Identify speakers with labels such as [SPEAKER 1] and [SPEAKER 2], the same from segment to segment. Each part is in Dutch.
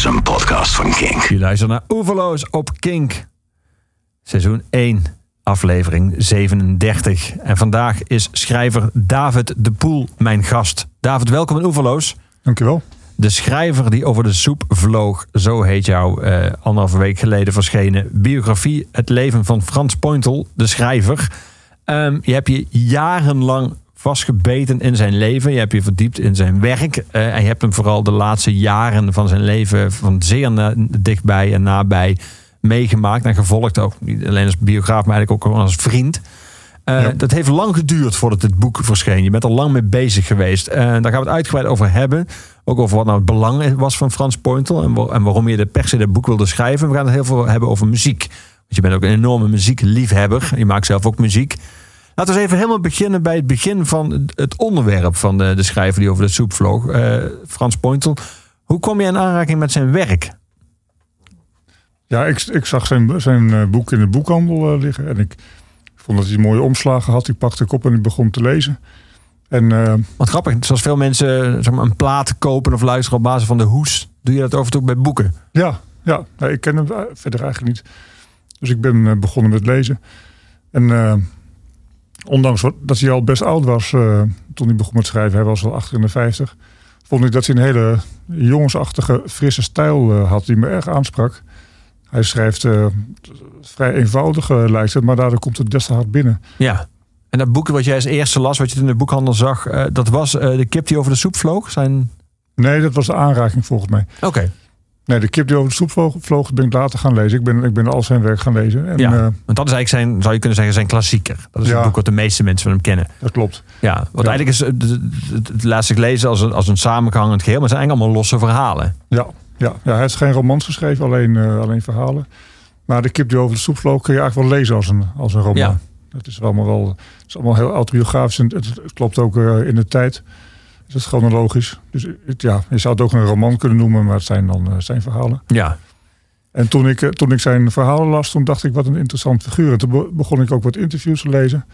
[SPEAKER 1] is een podcast van Kink.
[SPEAKER 2] Je luistert naar Oeverloos op Kink. Seizoen 1, aflevering 37. En vandaag is schrijver David de Poel mijn gast. David, welkom in Oeverloos.
[SPEAKER 3] Dankjewel.
[SPEAKER 2] De schrijver die over de soep vloog, zo heet jouw eh, anderhalve week geleden verschenen biografie Het leven van Frans Pointel, de schrijver. Ehm, je hebt je jarenlang vastgebeten in zijn leven. Je hebt je verdiept in zijn werk. eh, en je hebt hem vooral de laatste jaren van zijn leven van zeer na- dichtbij en nabij meegemaakt en gevolgd. Ook niet alleen als biograaf, maar eigenlijk ook als vriend. Eh,
[SPEAKER 3] Ja.
[SPEAKER 2] Dat heeft lang geduurd voordat dit boek verscheen. Je bent er lang mee bezig geweest. Eh, daar gaan we het uitgebreid over hebben. Ook over wat nou het belang was van Frans Pointel. En, en waarom je de per se dat boek wilde schrijven. We gaan het heel veel hebben over muziek. Want je bent ook een enorme muziekliefhebber. Je maakt zelf ook muziek. Laten we eens even helemaal beginnen bij het begin van het onderwerp van de, de schrijver die over de soep vloog. eh, Frans Pointel. Hoe kom je in aanraking met zijn werk?
[SPEAKER 3] Ja, ik, ik zag zijn, zijn eh, boek in de boekhandel eh, liggen. En ik vond dat hij mooie omslagen had. Die pakte ik op en ik begon te lezen. En
[SPEAKER 2] Wat grappig, zoals veel mensen zeg maar, een plaat kopen of luisteren op basis van de hoes, doe je dat over toe bij boeken.
[SPEAKER 3] ja, ja ik ken hem verder eigenlijk niet. Dus ik ben begonnen met lezen. En ondanks wat, dat hij al best oud was eh, toen hij begon met schrijven, hij was al achter in de 50, vond ik dat hij een hele jongensachtige, frisse stijl eh, had die me erg aansprak. Hij schrijft eh, vrij eenvoudig, lijkt het, maar daardoor komt het des te hard binnen.
[SPEAKER 2] Ja. En dat boek wat jij als eerste las, wat je in de boekhandel zag, dat was de kip die over de soep vloog. Zijn...
[SPEAKER 3] Nee, dat was de aanraking volgens mij.
[SPEAKER 2] Oké.
[SPEAKER 3] Nee, de kip die over de soep vloog, vloog ben ik later gaan lezen. Ik ben, ik ben al zijn werk gaan lezen. En,
[SPEAKER 2] Ja.
[SPEAKER 3] eh,
[SPEAKER 2] Want dat is eigenlijk zijn, zou je kunnen zeggen, zijn klassieker. Dat is
[SPEAKER 3] Ja.
[SPEAKER 2] het boek wat de meeste mensen van hem kennen.
[SPEAKER 3] dat klopt.
[SPEAKER 2] Ja, want
[SPEAKER 3] Ja.
[SPEAKER 2] eigenlijk is het, het, het laatste gelezen als een, als een samenhangend geheel, maar het zijn eigenlijk allemaal losse verhalen.
[SPEAKER 3] Ja, ja, ja, hij heeft geen romans geschreven, alleen, eh, alleen verhalen. Maar de kip die over de soep vloog kun je eigenlijk wel lezen als een, als een roman.
[SPEAKER 2] Ja.
[SPEAKER 3] Het is allemaal wel het is allemaal heel autobiografisch. En het, het klopt ook eh, in de tijd. Het is chronologisch. Dus het, ja, je zou het ook een roman kunnen noemen, maar het zijn dan eh, zijn verhalen.
[SPEAKER 2] Ja.
[SPEAKER 3] En toen ik, eh, toen ik zijn verhalen las, toen dacht ik wat een interessant figuur. En toen be- begon ik ook wat interviews te lezen.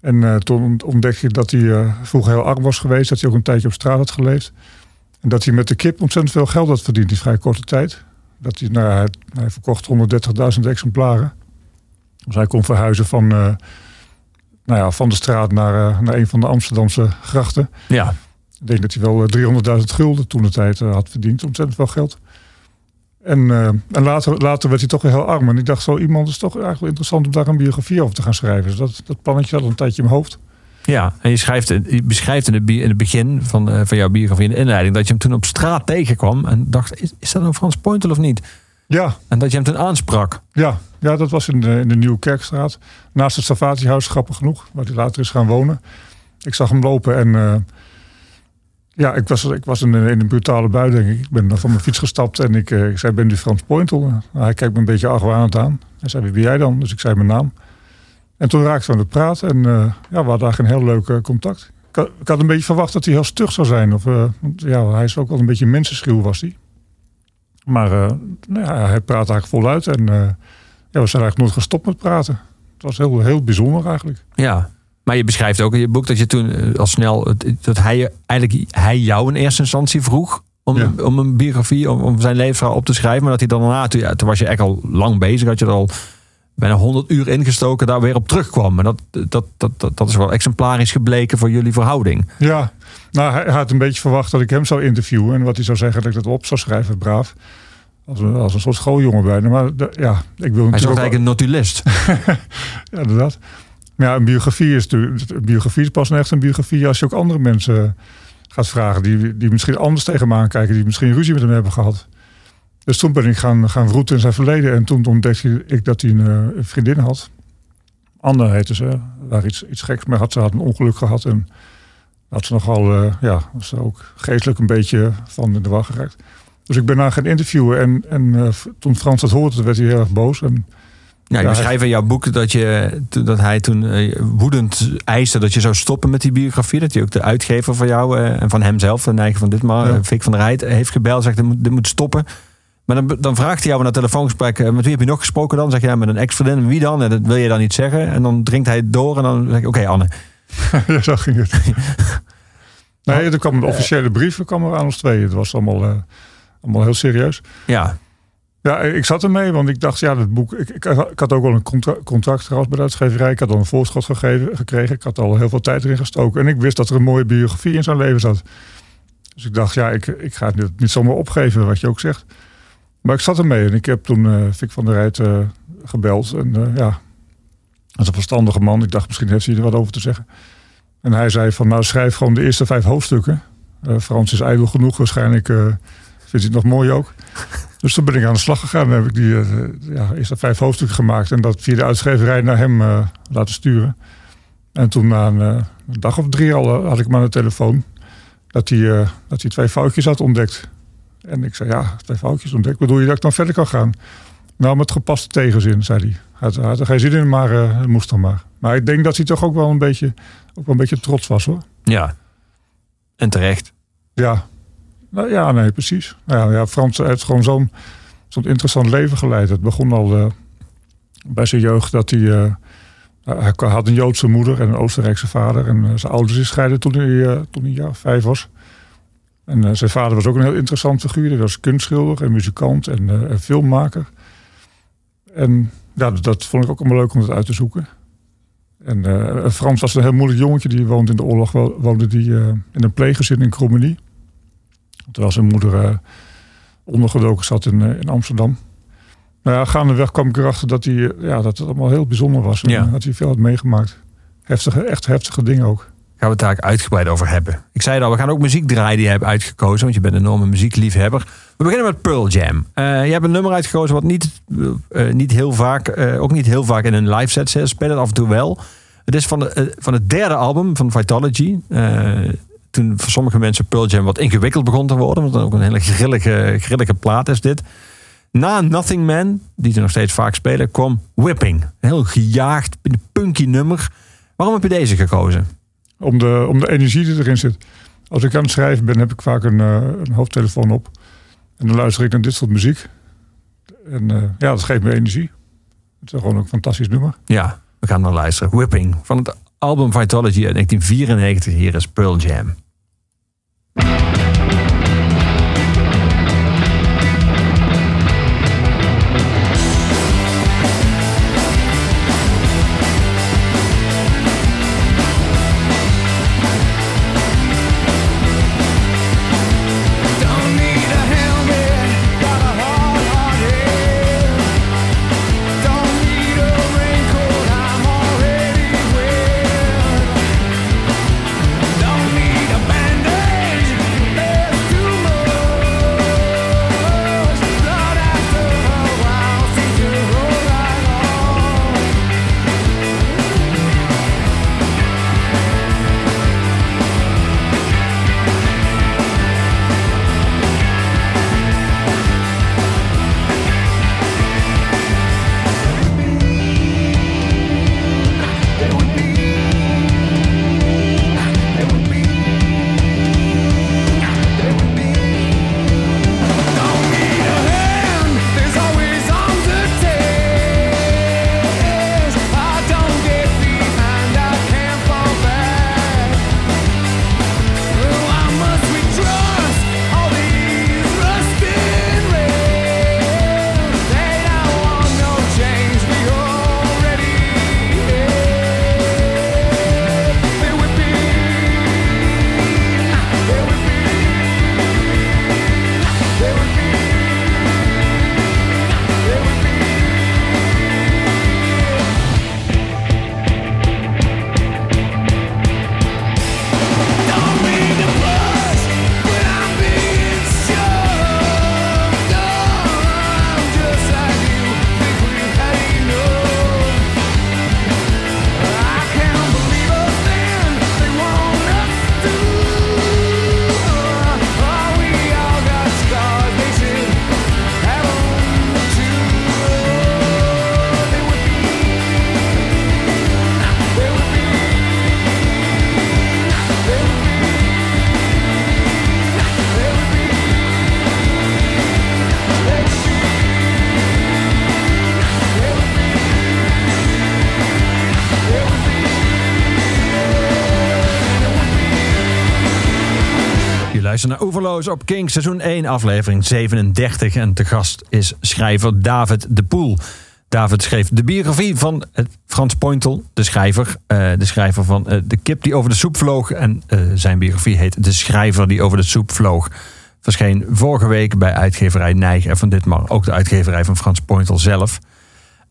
[SPEAKER 3] En eh, toen ont- ontdekte ik dat hij eh, vroeger heel arm was geweest. Dat hij ook een tijdje op straat had geleefd. En dat hij met de kip ontzettend veel geld had verdiend in vrij korte tijd. Dat hij, nou, hij, hij verkocht 130.000 exemplaren. Dus hij kon verhuizen van, nou ja, van de straat naar, naar een van de Amsterdamse grachten.
[SPEAKER 2] Ja.
[SPEAKER 3] Ik denk dat hij wel eh, 300.000 gulden toen de tijd eh, had verdiend. Ontzettend veel geld. En, eh, en later, later werd hij toch weer heel arm. En ik dacht, zo iemand is toch eigenlijk wel interessant om daar een biografie over te gaan schrijven. Dus dat, dat plannetje had een tijdje in mijn hoofd.
[SPEAKER 2] Ja, en je, schrijft, je beschrijft in, bi- in het begin van, eh, van jouw biografie in de inleiding dat je hem toen op straat tegenkwam en dacht, is, is dat een Frans Pointel of niet?
[SPEAKER 3] Ja,
[SPEAKER 2] En dat je hem toen aansprak.
[SPEAKER 3] ja, ja dat was in de, in de Nieuwe Kerkstraat. Naast het Savatie-huis, grappig genoeg. Waar hij later is gaan wonen. Ik zag hem lopen en... eh, ja, ik was, ik was in, een- in een brutale bui, denk ik. Ik ben van mijn fiets gestapt en ik, eh, ik zei, ben u Frans Pointel? Nou, hij kijkt me een beetje argwanend aan. Hij zei, wie ben jij dan? Dus ik zei mijn naam. En toen raakten we aan het praten en eh, ja, we hadden eigenlijk een heel leuk eh, contact. Ik had, een beetje verwacht dat hij heel stug zou zijn. Of, want ja, hij is ook wel een beetje mensenschuw, was hij. Maar nou ja, hij praat eigenlijk voluit en ja, we zijn eigenlijk nooit gestopt met praten. Het was heel, heel bijzonder eigenlijk.
[SPEAKER 2] Ja. Maar je beschrijft ook in je boek dat je toen eh, al snel, dat hij eigenlijk hij jou in eerste instantie vroeg om,
[SPEAKER 3] Ja.
[SPEAKER 2] om een biografie, om, om zijn levensverhaal op te schrijven. Maar dat hij dan daarna, toen, ja, toen was je echt al lang bezig, had je er al bijna 100 uur ingestoken, daar weer op terugkwam. En dat, dat, dat, dat, dat is wel exemplarisch gebleken voor jullie verhouding.
[SPEAKER 3] Ja, nou, hij, had een beetje verwacht dat ik hem zou interviewen. En wat hij zou zeggen, dat ik dat op zou schrijven, braaf. Als een, als een soort schooljongen bijna. Maar ja, ik wil
[SPEAKER 2] Hij is
[SPEAKER 3] natuurlijk
[SPEAKER 2] eigenlijk een notulist.
[SPEAKER 3] Ja, inderdaad. Ja, een biografie is, een biografie is pas echt een biografie als je ook andere mensen gaat vragen. Die, die misschien anders tegen hem aankijken. Die misschien ruzie met hem hebben gehad. Dus toen ben ik gaan, gaan vroeten in zijn verleden. En toen ontdekte ik dat hij een, eh, een vriendin had. Anne heette ze. Waar iets, iets geks mee had. Ze had een ongeluk gehad. En had ze nogal, eh, ja, was ze ook geestelijk een beetje van in de war geraakt. Dus ik ben haar gaan interviewen. En, en eh, toen Frans dat hoorde, werd hij heel erg boos. En
[SPEAKER 2] Ja, je
[SPEAKER 3] Ja,
[SPEAKER 2] beschrijft in jouw boek dat, je, dat hij toen eh, woedend eiste dat je zou stoppen met die biografie. Dat hij ook de uitgever van jou eh, en van hemzelf, de eigen van dit maar,
[SPEAKER 3] Ja.
[SPEAKER 2] eh, Fik van der Rijt, heeft gebeld. Zegt, dit moet, dit moet stoppen. Maar dan, dan vraagt hij jou na telefoongesprek, eh, met wie heb je nog gesproken dan? Zeg je, ja, met een ex-vriendin. Wie dan? En dat wil je dan niet zeggen. En dan drinkt hij door en dan zeg ik, oké Anne.
[SPEAKER 3] ja, zo ging het. nee, er kwam een officiële brief er kwam er aan ons tweeën. Het was allemaal, allemaal heel serieus.
[SPEAKER 2] Ja,
[SPEAKER 3] Ja, ik zat ermee, want ik dacht, ja, dat boek. Ik, ik, had ook wel een contra- contract gehad bij de uitgeverij. Ik had al een voorschot gegeven, gekregen. Ik had al heel veel tijd erin gestoken. En ik wist dat er een mooie biografie in zijn leven zat. Dus ik dacht, ja, ik, ik ga het niet, zomaar opgeven, wat je ook zegt. Maar ik zat ermee en ik heb toen eh Vic van der Rijt eh, gebeld. En eh, ja, dat is een verstandige man. Ik dacht, misschien heeft hij er wat over te zeggen. En hij zei van, nou, schrijf gewoon de eerste vijf hoofdstukken. Frans is ijdel genoeg, waarschijnlijk vindt hij het nog mooi ook. Dus toen ben ik aan de slag gegaan en heb ik die eh, ja, eerste vijf hoofdstukken gemaakt. En dat via de uitgeverij naar hem eh, laten sturen. En toen na een, eh, een dag of drie al had ik hem aan de telefoon. Dat hij, dat hij twee foutjes had ontdekt. En ik zei, ja, twee foutjes ontdekt. Bedoel je dat ik dan verder kan gaan? Nou, met gepaste tegenzin, zei hij. Hij had, er geen zin in, maar het moest dan maar. Maar ik denk dat hij toch ook wel een beetje, ook wel een beetje trots was, hoor.
[SPEAKER 2] ja. En terecht.
[SPEAKER 3] Ja, nou, ja nee, precies. Nou ja, Frans heeft gewoon zo'n zo'n interessant leven geleid. Het begon al eh, bij zijn jeugd dat hij... eh, hij had een Joodse moeder en een Oostenrijkse vader. En eh, zijn ouders scheiden toen hij, toen hij vijf was. En zijn vader was ook een heel interessant figuur. Hij was kunstschilder en muzikant en, filmmaker. En ja, dat, dat vond ik ook allemaal leuk om het uit te zoeken. En Frans was een heel moeilijk jongetje. Die woonde in de oorlog wo- woonde die, in een pleeggezin in Krommenie. Terwijl zijn moeder eh, ondergedoken zat in, eh, in Amsterdam. Nou ja, gaandeweg kwam ik erachter dat, hij, eh, ja, dat het allemaal heel bijzonder was. En
[SPEAKER 2] Ja.
[SPEAKER 3] dat hij veel had meegemaakt. Heftige, echt heftige dingen ook.
[SPEAKER 2] Gaan we het daar uitgebreid over hebben. Ik zei al, we gaan ook muziek draaien die je hebt uitgekozen. Want je bent een enorme muziekliefhebber. We beginnen met Pearl Jam. Je hebt een nummer uitgekozen wat niet, niet heel vaak, ook niet heel vaak in een live set zit. Spelen het af en toe wel. Het is van, de, van het derde album van Vitalogy. Toen voor sommige mensen Pearl Jam wat ingewikkeld begon te worden. Want ook een hele grillige, grillige plaat is dit. Na Nothing Man, die ze nog steeds vaak spelen, kwam Whipping. Een heel gejaagd, punky nummer. Waarom heb je deze gekozen?
[SPEAKER 3] Om de, om de energie die erin zit. Als ik aan het schrijven ben, heb ik vaak een, eh, een hoofdtelefoon op. En dan luister ik naar dit soort muziek. En eh, ja, dat geeft me energie. Het is gewoon ook een fantastisch nummer.
[SPEAKER 2] Ja, we gaan naar luisteren. Whipping van het album Vitalogy uit 1994. Hier is Pearl Jam. Bye. Oeverloos op King, seizoen 1, aflevering 37. En te gast is schrijver David de Poel. David schreef de biografie van eh, Frans Pointel, de schrijver. eh, de schrijver van eh, De kip die over de soep vloog. En zijn biografie heet De schrijver die over de soep vloog. Verscheen vorige week bij uitgeverij Nijg en van ditmaal ook de uitgeverij van Frans Pointel zelf.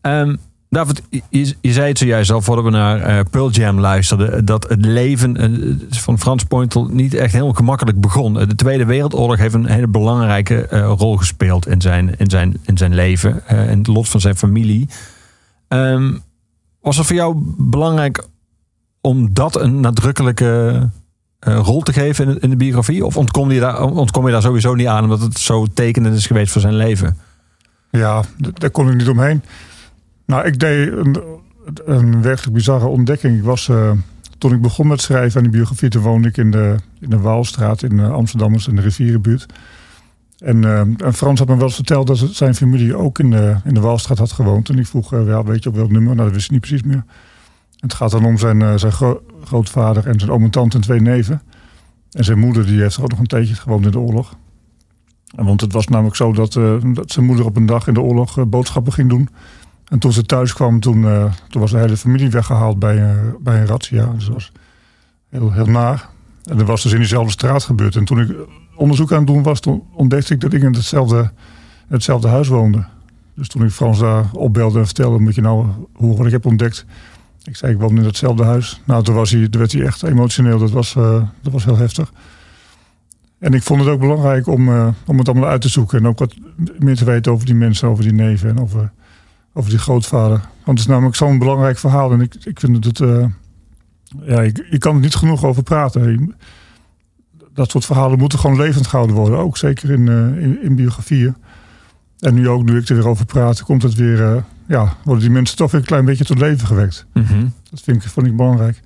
[SPEAKER 2] Ehm, David, je, je zei het zojuist al voordat we naar eh, Pearl Jam luisterden. Dat het leven eh, van Frans Pointel niet echt heel gemakkelijk begon. Eh, De Tweede Wereldoorlog heeft een hele belangrijke eh, rol gespeeld in zijn, in zijn, in zijn leven. eh, en het lot van zijn familie. Ehm, was het voor jou belangrijk om dat een nadrukkelijke eh, rol te geven in, in de biografie? Of ontkom je, daar, ontkom je daar sowieso niet aan omdat het zo tekenend is geweest voor zijn leven?
[SPEAKER 3] Ja, daar kon ik niet omheen. Nou, ik deed een, een werkelijk bizarre ontdekking. Ik was, eh, toen ik begon met schrijven aan die biografie, toen woonde ik in de, in de Waalstraat in uh, Amsterdam, in de rivierenbuurt. En, eh, en Frans had me wel verteld dat zijn familie ook in de, in de Waalstraat had gewoond. En ik vroeg, eh, ja, weet je op welk nummer? Nou, dat wist ik niet precies meer. Het gaat dan om zijn, eh, zijn gro- grootvader en zijn oom en tante en twee neven. En zijn moeder die heeft er ook nog een tijdje gewoond in de oorlog. En Want het was namelijk zo dat, eh, dat zijn moeder op een dag in de oorlog eh, boodschappen ging doen. En toen ze thuis kwam, toen, eh, toen was de hele familie weggehaald bij, eh, bij een razzia. Dus dat was heel, heel naar. En dat was dus in diezelfde straat gebeurd. En toen ik onderzoek aan het doen was, ontdekte ik dat ik in hetzelfde, hetzelfde huis woonde. Dus toen ik Frans daar opbelde en vertelde, moet je nou horen wat ik heb ontdekt. Ik zei, ik woon in hetzelfde huis. Nou, toen, was hij, werd hij echt emotioneel. Dat was, eh, dat was heel heftig. En ik vond het ook belangrijk om, om het allemaal uit te zoeken. En ook wat meer te weten over die mensen, over die neven en over, over die grootvader. Want het is namelijk zo'n belangrijk verhaal. En ik, ik vind het. eh, ja, ik, je kan er niet genoeg over praten. Dat soort verhalen moeten gewoon levend gehouden worden. Ook zeker in, eh, in, in biografieën. En nu ook, nu ik er weer over praat, komt het weer. eh, ja, worden die mensen toch weer een klein beetje tot leven gewekt. Dat vind ik, vond ik belangrijk.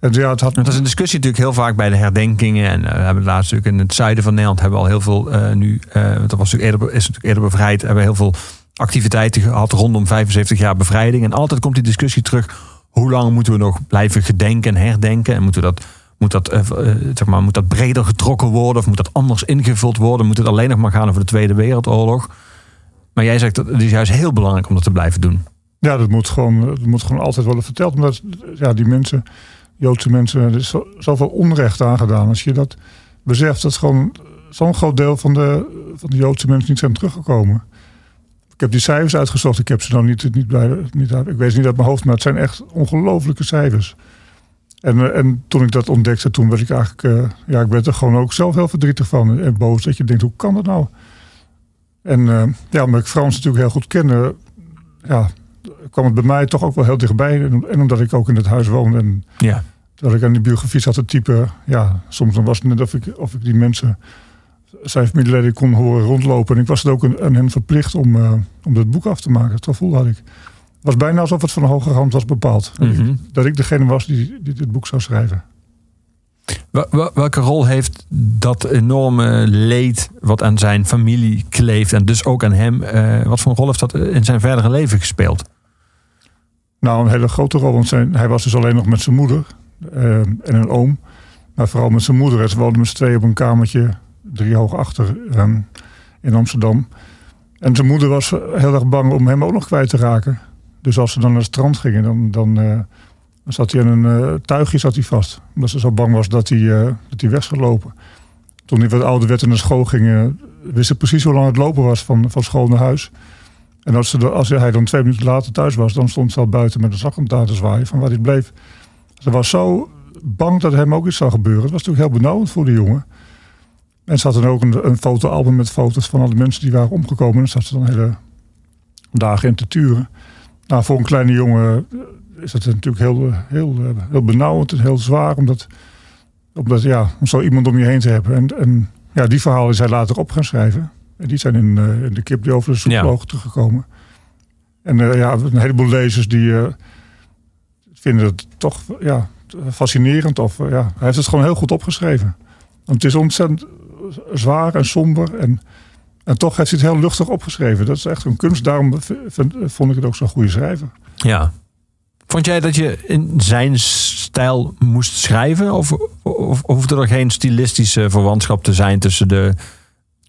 [SPEAKER 3] En ja, het had.
[SPEAKER 2] Dat is een discussie natuurlijk heel vaak bij de herdenkingen. En we hebben laatst natuurlijk in het zuiden van Nederland hebben we al heel veel nu. dat was natuurlijk eerder, is natuurlijk eerder bevrijd. Hebben we heel veel activiteiten gehad rondom 75 jaar bevrijding. En altijd komt die discussie terug. Hoe lang moeten we nog blijven gedenken en herdenken? En moeten dat, moet, dat, eh, eh, zeg maar, moet dat breder getrokken worden? Of moet dat anders ingevuld worden? Moet het alleen nog maar gaan over de Tweede Wereldoorlog? Maar jij zegt dat het is juist heel belangrijk om dat te blijven doen.
[SPEAKER 3] Ja, dat moet gewoon, dat moet gewoon altijd worden verteld. Omdat ja, die mensen, Joodse mensen, er is zo, zoveel onrecht aangedaan. Als je dat beseft, dat gewoon zo'n groot deel van de, van de Joodse mensen niet zijn teruggekomen. Ik heb die cijfers uitgezocht. Ik heb ze dan niet, niet bij, niet ik weet niet uit mijn hoofd, maar het zijn echt ongelofelijke cijfers. En, eh, en toen ik dat ontdekte, toen werd ik eigenlijk, eh, ja, ik werd er gewoon ook zelf heel verdrietig van en boos. Dat je denkt, hoe kan dat nou? En eh, ja, omdat ik Frans natuurlijk heel goed kende, ja, kwam het bij mij toch ook wel heel dichtbij. En, en omdat ik ook in het huis woonde en
[SPEAKER 2] Ja.
[SPEAKER 3] dat ik aan die biografie zat te typen. Ja, soms dan was het net of ik, of ik die mensen, zijn familieleden kon horen rondlopen. En ik was het ook aan, hen verplicht om, eh, om dat boek af te maken. Dat gevoel had ik. Het was bijna alsof het van hoge hand was bepaald. Dat ik-
[SPEAKER 2] Mhm.
[SPEAKER 3] Dat ik degene was die, die dit boek zou schrijven.
[SPEAKER 2] Wel- wel- Welke rol heeft dat enorme leed wat aan zijn familie kleeft en dus ook aan hem, eh, wat voor een rol heeft dat in zijn verdere leven gespeeld?
[SPEAKER 3] Nou, een hele grote rol. Want zijn, hij was dus alleen nog met zijn moeder eh, en een oom. Maar vooral met zijn moeder. Ze woonden met z'n tweeën op een kamertje, drie hoog achter eh, in Amsterdam. En zijn moeder was heel erg bang om hem ook nog kwijt te raken. Dus als ze dan naar het strand gingen, dan, dan, eh, zat hij aan een eh, tuigje zat hij vast. Omdat ze zo bang was dat hij, eh, dat hij weg zou lopen. Toen hij wat ouder werd en naar school ging, wist ze precies hoe lang het lopen was van, van school naar huis. En als, ze, als hij dan twee minuten later thuis was, dan stond ze al buiten met een zaklantaarn te zwaaien van waar hij bleef. Ze was zo bang dat hem ook iets zou gebeuren. Het was natuurlijk heel benauwend voor de jongen. En ze had dan ook een, een fotoalbum met foto's van alle mensen die waren omgekomen. En zat ze dan hele dagen in te turen. Nou, voor een kleine jongen is dat natuurlijk heel, eh, heel, eh, heel benauwend en heel zwaar. Omdat, omdat ja, om zo iemand om je heen te hebben. En, en ja, die verhalen is hij later op gaan schrijven. En die zijn in, eh, in de kip die over de
[SPEAKER 2] Ja.
[SPEAKER 3] teruggekomen. En eh, ja, een heleboel lezers die eh, vinden het toch ja, fascinerend. Of, eh, ja, hij heeft het gewoon heel goed opgeschreven. Want het is ontzettend zwaar en somber. En, en toch heeft hij het heel luchtig opgeschreven. Dat is echt een kunst. Daarom vind- vond ik het ook zo'n goede schrijver.
[SPEAKER 2] Ja. Vond jij dat je in zijn stijl moest schrijven? Of, of, of hoefde er geen stilistische verwantschap te zijn tussen de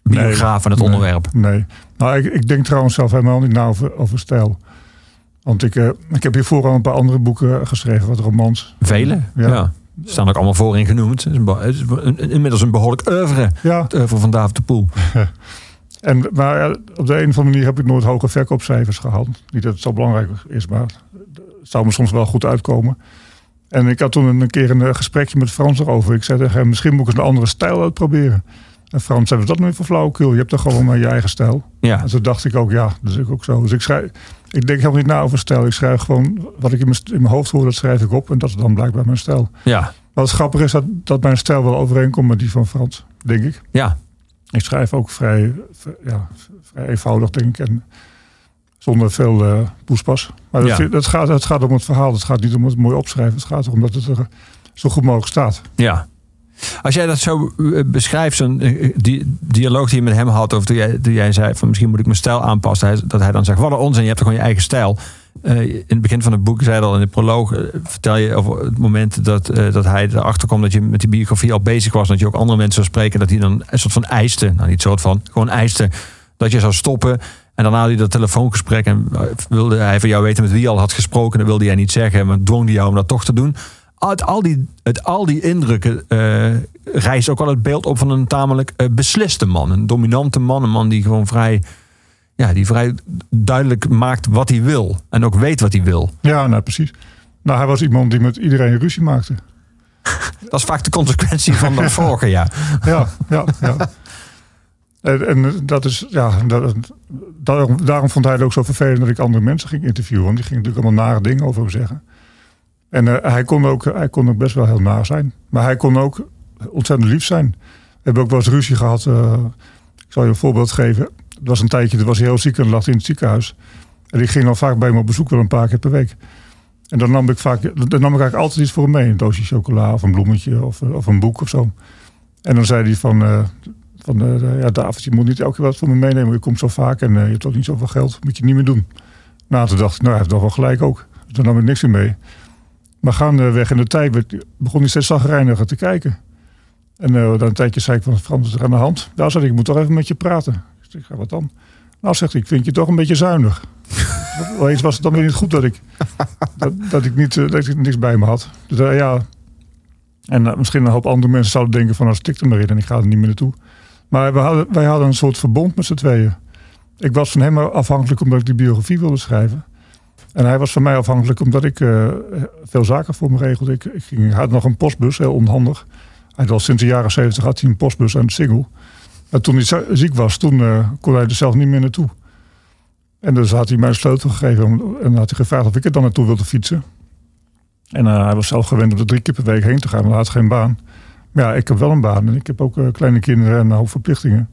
[SPEAKER 2] biograaf en het
[SPEAKER 3] Nee.
[SPEAKER 2] onderwerp?
[SPEAKER 3] Nee. Nou, ik, ik denk trouwens zelf helemaal niet na over, over stijl. Want ik, eh, ik heb hiervoor al een paar andere boeken geschreven, wat romans.
[SPEAKER 2] Vele? Ja.
[SPEAKER 3] Ja.
[SPEAKER 2] Er staan ook allemaal voor in genoemd. Het is, inmiddels een behoorlijk oeuvre.
[SPEAKER 3] Ja,
[SPEAKER 2] Het oeuvre van David de Poel.
[SPEAKER 3] en, maar eh, op de een of andere manier heb ik nooit hoge verkoopcijfers gehaald. Niet dat het zo belangrijk is, maar het zou me soms wel goed uitkomen. En ik had toen een keer een eh, gesprekje met Frans erover. Ik zei tegen hem, misschien moet ik eens een andere stijl uitproberen. En Frans zei, wat is dat nu voor flauwekul? Je hebt toch gewoon maar je eigen stijl.
[SPEAKER 2] Ja,
[SPEAKER 3] En toen dacht ik ook, ja, dat is ook zo. Dus ik schrijf, ik denk helemaal niet na over stijl. Ik schrijf gewoon wat ik in mijn, in mijn hoofd hoor, dat schrijf ik op. En dat is dan blijkbaar mijn stijl.
[SPEAKER 2] ja,
[SPEAKER 3] Wat grappig is dat, dat mijn stijl wel overeenkomt met die van Frans, denk ik.
[SPEAKER 2] ja.
[SPEAKER 3] Ik schrijf ook vrij, ja, vrij eenvoudig, denk ik. En zonder veel eh poespas. Maar dat,
[SPEAKER 2] Ja.
[SPEAKER 3] vind- dat gaat, het gaat om het verhaal. Het gaat niet om het mooi opschrijven. Het gaat erom dat het er zo goed mogelijk staat.
[SPEAKER 2] Ja. Als jij dat zo eh, beschrijft, zo'n eh, die dialoog die je met hem had, of toen jij, jij zei van misschien moet ik mijn stijl aanpassen, dat hij dan zegt, wat een onzin, je hebt toch gewoon je eigen stijl. Eh, in het begin van het boek, zei al in de proloog, eh, vertel je over het moment dat, eh, dat hij erachter kwam dat je met die biografie al bezig was, dat je ook andere mensen zou spreken, dat hij dan een soort van eiste, nou niet soort van, gewoon eiste, dat je zou stoppen. En daarna had hij dat telefoongesprek en eh, wilde hij van jou weten met wie al had gesproken. Dat wilde jij niet zeggen, maar dwong hij jou om dat toch te doen. Uit al die, uit al die indrukken eh rijst ook wel het beeld op van een tamelijk eh, besliste man. Een dominante man. Een man die gewoon vrij, ja, die vrij duidelijk maakt wat hij wil. En ook weet wat hij wil.
[SPEAKER 3] Ja, nou precies. Nou, hij was iemand die met iedereen ruzie maakte.
[SPEAKER 2] Dat is vaak de consequentie van dat volgen, ja.
[SPEAKER 3] Ja, ja, ja. En, en dat is, ja, dat, daarom, daarom vond hij het ook zo vervelend dat ik andere mensen ging interviewen. Want die gingen natuurlijk allemaal nare dingen over hem zeggen. En eh, hij, kon ook, hij kon ook best wel heel naar zijn. Maar hij kon ook ontzettend lief zijn. We hebben ook wel eens ruzie gehad. eh, ik zal je een voorbeeld geven. Het was een tijdje, toen was hij heel ziek en lag in het ziekenhuis. En ik ging dan vaak bij hem op bezoek, wel een paar keer per week. En dan nam ik vaak, dan nam ik eigenlijk altijd iets voor hem mee. Een doosje chocola of een bloemetje of, of een boek of zo. En dan zei hij van, eh, van eh, ja David, je moet niet elke keer wat voor me meenemen. Je komt zo vaak en eh, je hebt ook niet zoveel geld. Moet je niet meer doen. Nou, toen dacht ik, nou, hij heeft nog wel gelijk ook. Dus Toen nam ik niks meer mee. Maar gaandeweg in de tijd begon hij steeds zagrijniger te kijken. En eh dan een tijdje zei ik van, Frans, is er aan de hand? Daar zei ik, ik moet toch even met je praten. Ik zeg, ja, wat dan? Nou, zegt hij, ik vind je toch een beetje zuinig. Wel eens was het dan weer niet goed dat ik, dat, dat ik, niet, eh, dat ik niks bij me had. Dus eh, ja, en misschien een hoop andere mensen zouden denken van, nou stik er maar in en ik ga er niet meer naartoe. Maar we hadden, wij hadden een soort verbond met z'n tweeën. Ik was van hem afhankelijk omdat ik die biografie wilde schrijven. En hij was van mij afhankelijk omdat ik eh, veel zaken voor me regelde. Ik, ik ging, hij had nog een postbus, heel onhandig. Hij al sinds de jaren zeventig had hij een postbus aan de Singel. En toen hij zi- ziek was, toen eh, kon hij er zelf niet meer naartoe. En dus had hij mij een sleutel gegeven en had hij gevraagd of ik er dan naartoe wilde fietsen. En eh, hij was zelf gewend om er drie keer per week heen te gaan, maar hij had geen baan. Maar ja, ik heb wel een baan en ik heb ook kleine kinderen en een hoop verplichtingen.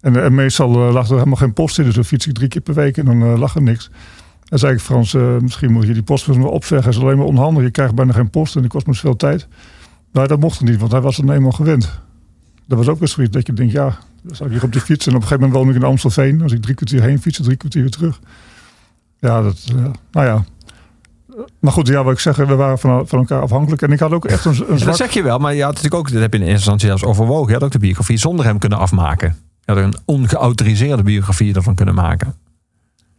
[SPEAKER 3] En, en meestal lag er helemaal geen post in, dus dan fiets ik drie keer per week en dan lag er niks. En zei ik, Frans, eh, misschien moet je die postbus maar opzeggen. Het is alleen maar onhandig, je krijgt bijna geen post en dat kost me veel tijd. Maar dat mocht er niet, want hij was er eenmaal gewend. Dat was ook weer zoiets dat je denkt, ja, dan zat ik hier op de fiets. En op een gegeven moment woon ik in Amstelveen. Als ik drie kwartier heen fiets, drie kwartier weer terug. Ja, dat, eh, nou ja. Maar goed, ja, wat ik zeg, we waren van, van elkaar afhankelijk. En ik had ook echt een, een
[SPEAKER 2] Dat zeg je wel, maar je had natuurlijk ook, dat heb je in eerste instantie zelfs overwogen. Je had ook de biografie zonder hem kunnen afmaken. Je had een ongeautoriseerde biografie ervan kunnen maken.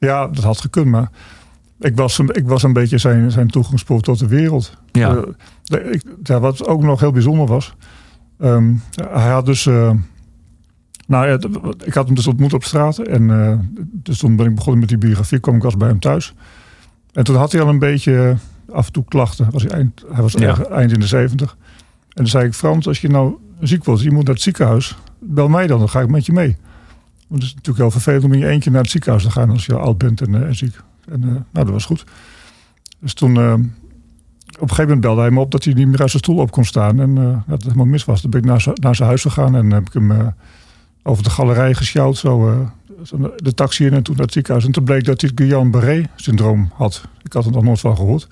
[SPEAKER 3] Ja, dat had gekund, maar ik was, een- ik was een beetje zijn, zijn toegangspoort tot de wereld.
[SPEAKER 2] Ja.
[SPEAKER 3] Eh, de- ik, ja, wat ook nog heel bijzonder was. ehm, hij had dus. eh, nou, ja, ik had hem dus ontmoet op straat. En eh, dus toen ben ik begonnen met die biografie. kwam ik was bij hem thuis. En toen had hij al een beetje af en toe klachten. Was hij, eind, hij was
[SPEAKER 2] Ja.
[SPEAKER 3] eind in de zeventig. En toen zei ik: Frans, als je nou ziek wordt, je moet naar het ziekenhuis. Bel mij dan, dan ga ik met je mee. Want het is natuurlijk heel vervelend om in je eentje naar het ziekenhuis te gaan als je oud bent en, eh, ziek. En eh, nou, dat was goed. Dus toen, eh, op een gegeven moment belde hij me op dat hij niet meer uit zijn stoel op kon staan. En dat het helemaal mis was. Toen ben ik naar, naar zijn huis gegaan en heb ik hem over de galerij gesjouwd. Zo, de taxi in en toen naar het ziekenhuis. En toen bleek dat hij het Guillain-Barré-syndroom had. Ik had er nog nooit van gehoord.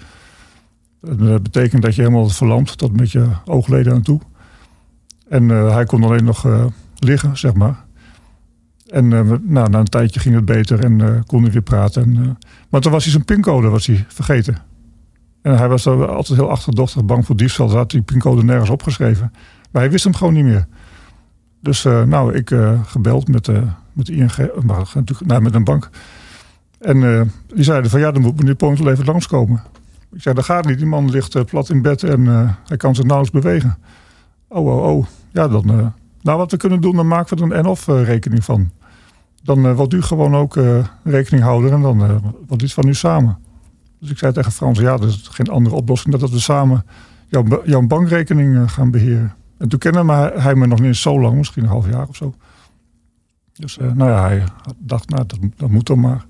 [SPEAKER 3] Dat betekent dat je helemaal verlamd tot met je oogleden aan toe. En hij kon alleen nog liggen, zeg maar. En eh, nou, na een tijdje ging het beter en eh, kon hij weer praten. En, eh, maar toen was hij zijn pincode was hij vergeten. En hij was altijd heel achterdochtig, bang voor diefstal. Ze had die pincode nergens opgeschreven. Maar hij wist hem gewoon niet meer. Dus nou, ik gebeld met, met ING, nou, met een bank. En die zeiden van ja, dan moet meneer Pointel even langskomen. Ik zei, dat gaat niet. Die man ligt plat in bed en hij kan zich nauwelijks bewegen. Oh, oh, oh. Ja, dan... nou, wat we kunnen doen, dan maken we er een en-of rekening van. Dan eh wilt u gewoon ook eh, rekening houden en dan eh wordt iets van u samen. Dus ik zei tegen Frans, ja, er is geen andere oplossing dan dat we samen jouw, jouw bankrekening gaan beheren. En toen kende hij, hij me nog niet eens zo lang, misschien een half jaar of zo. Dus nou ja, hij dacht, nou, dat, dat moet dan maar.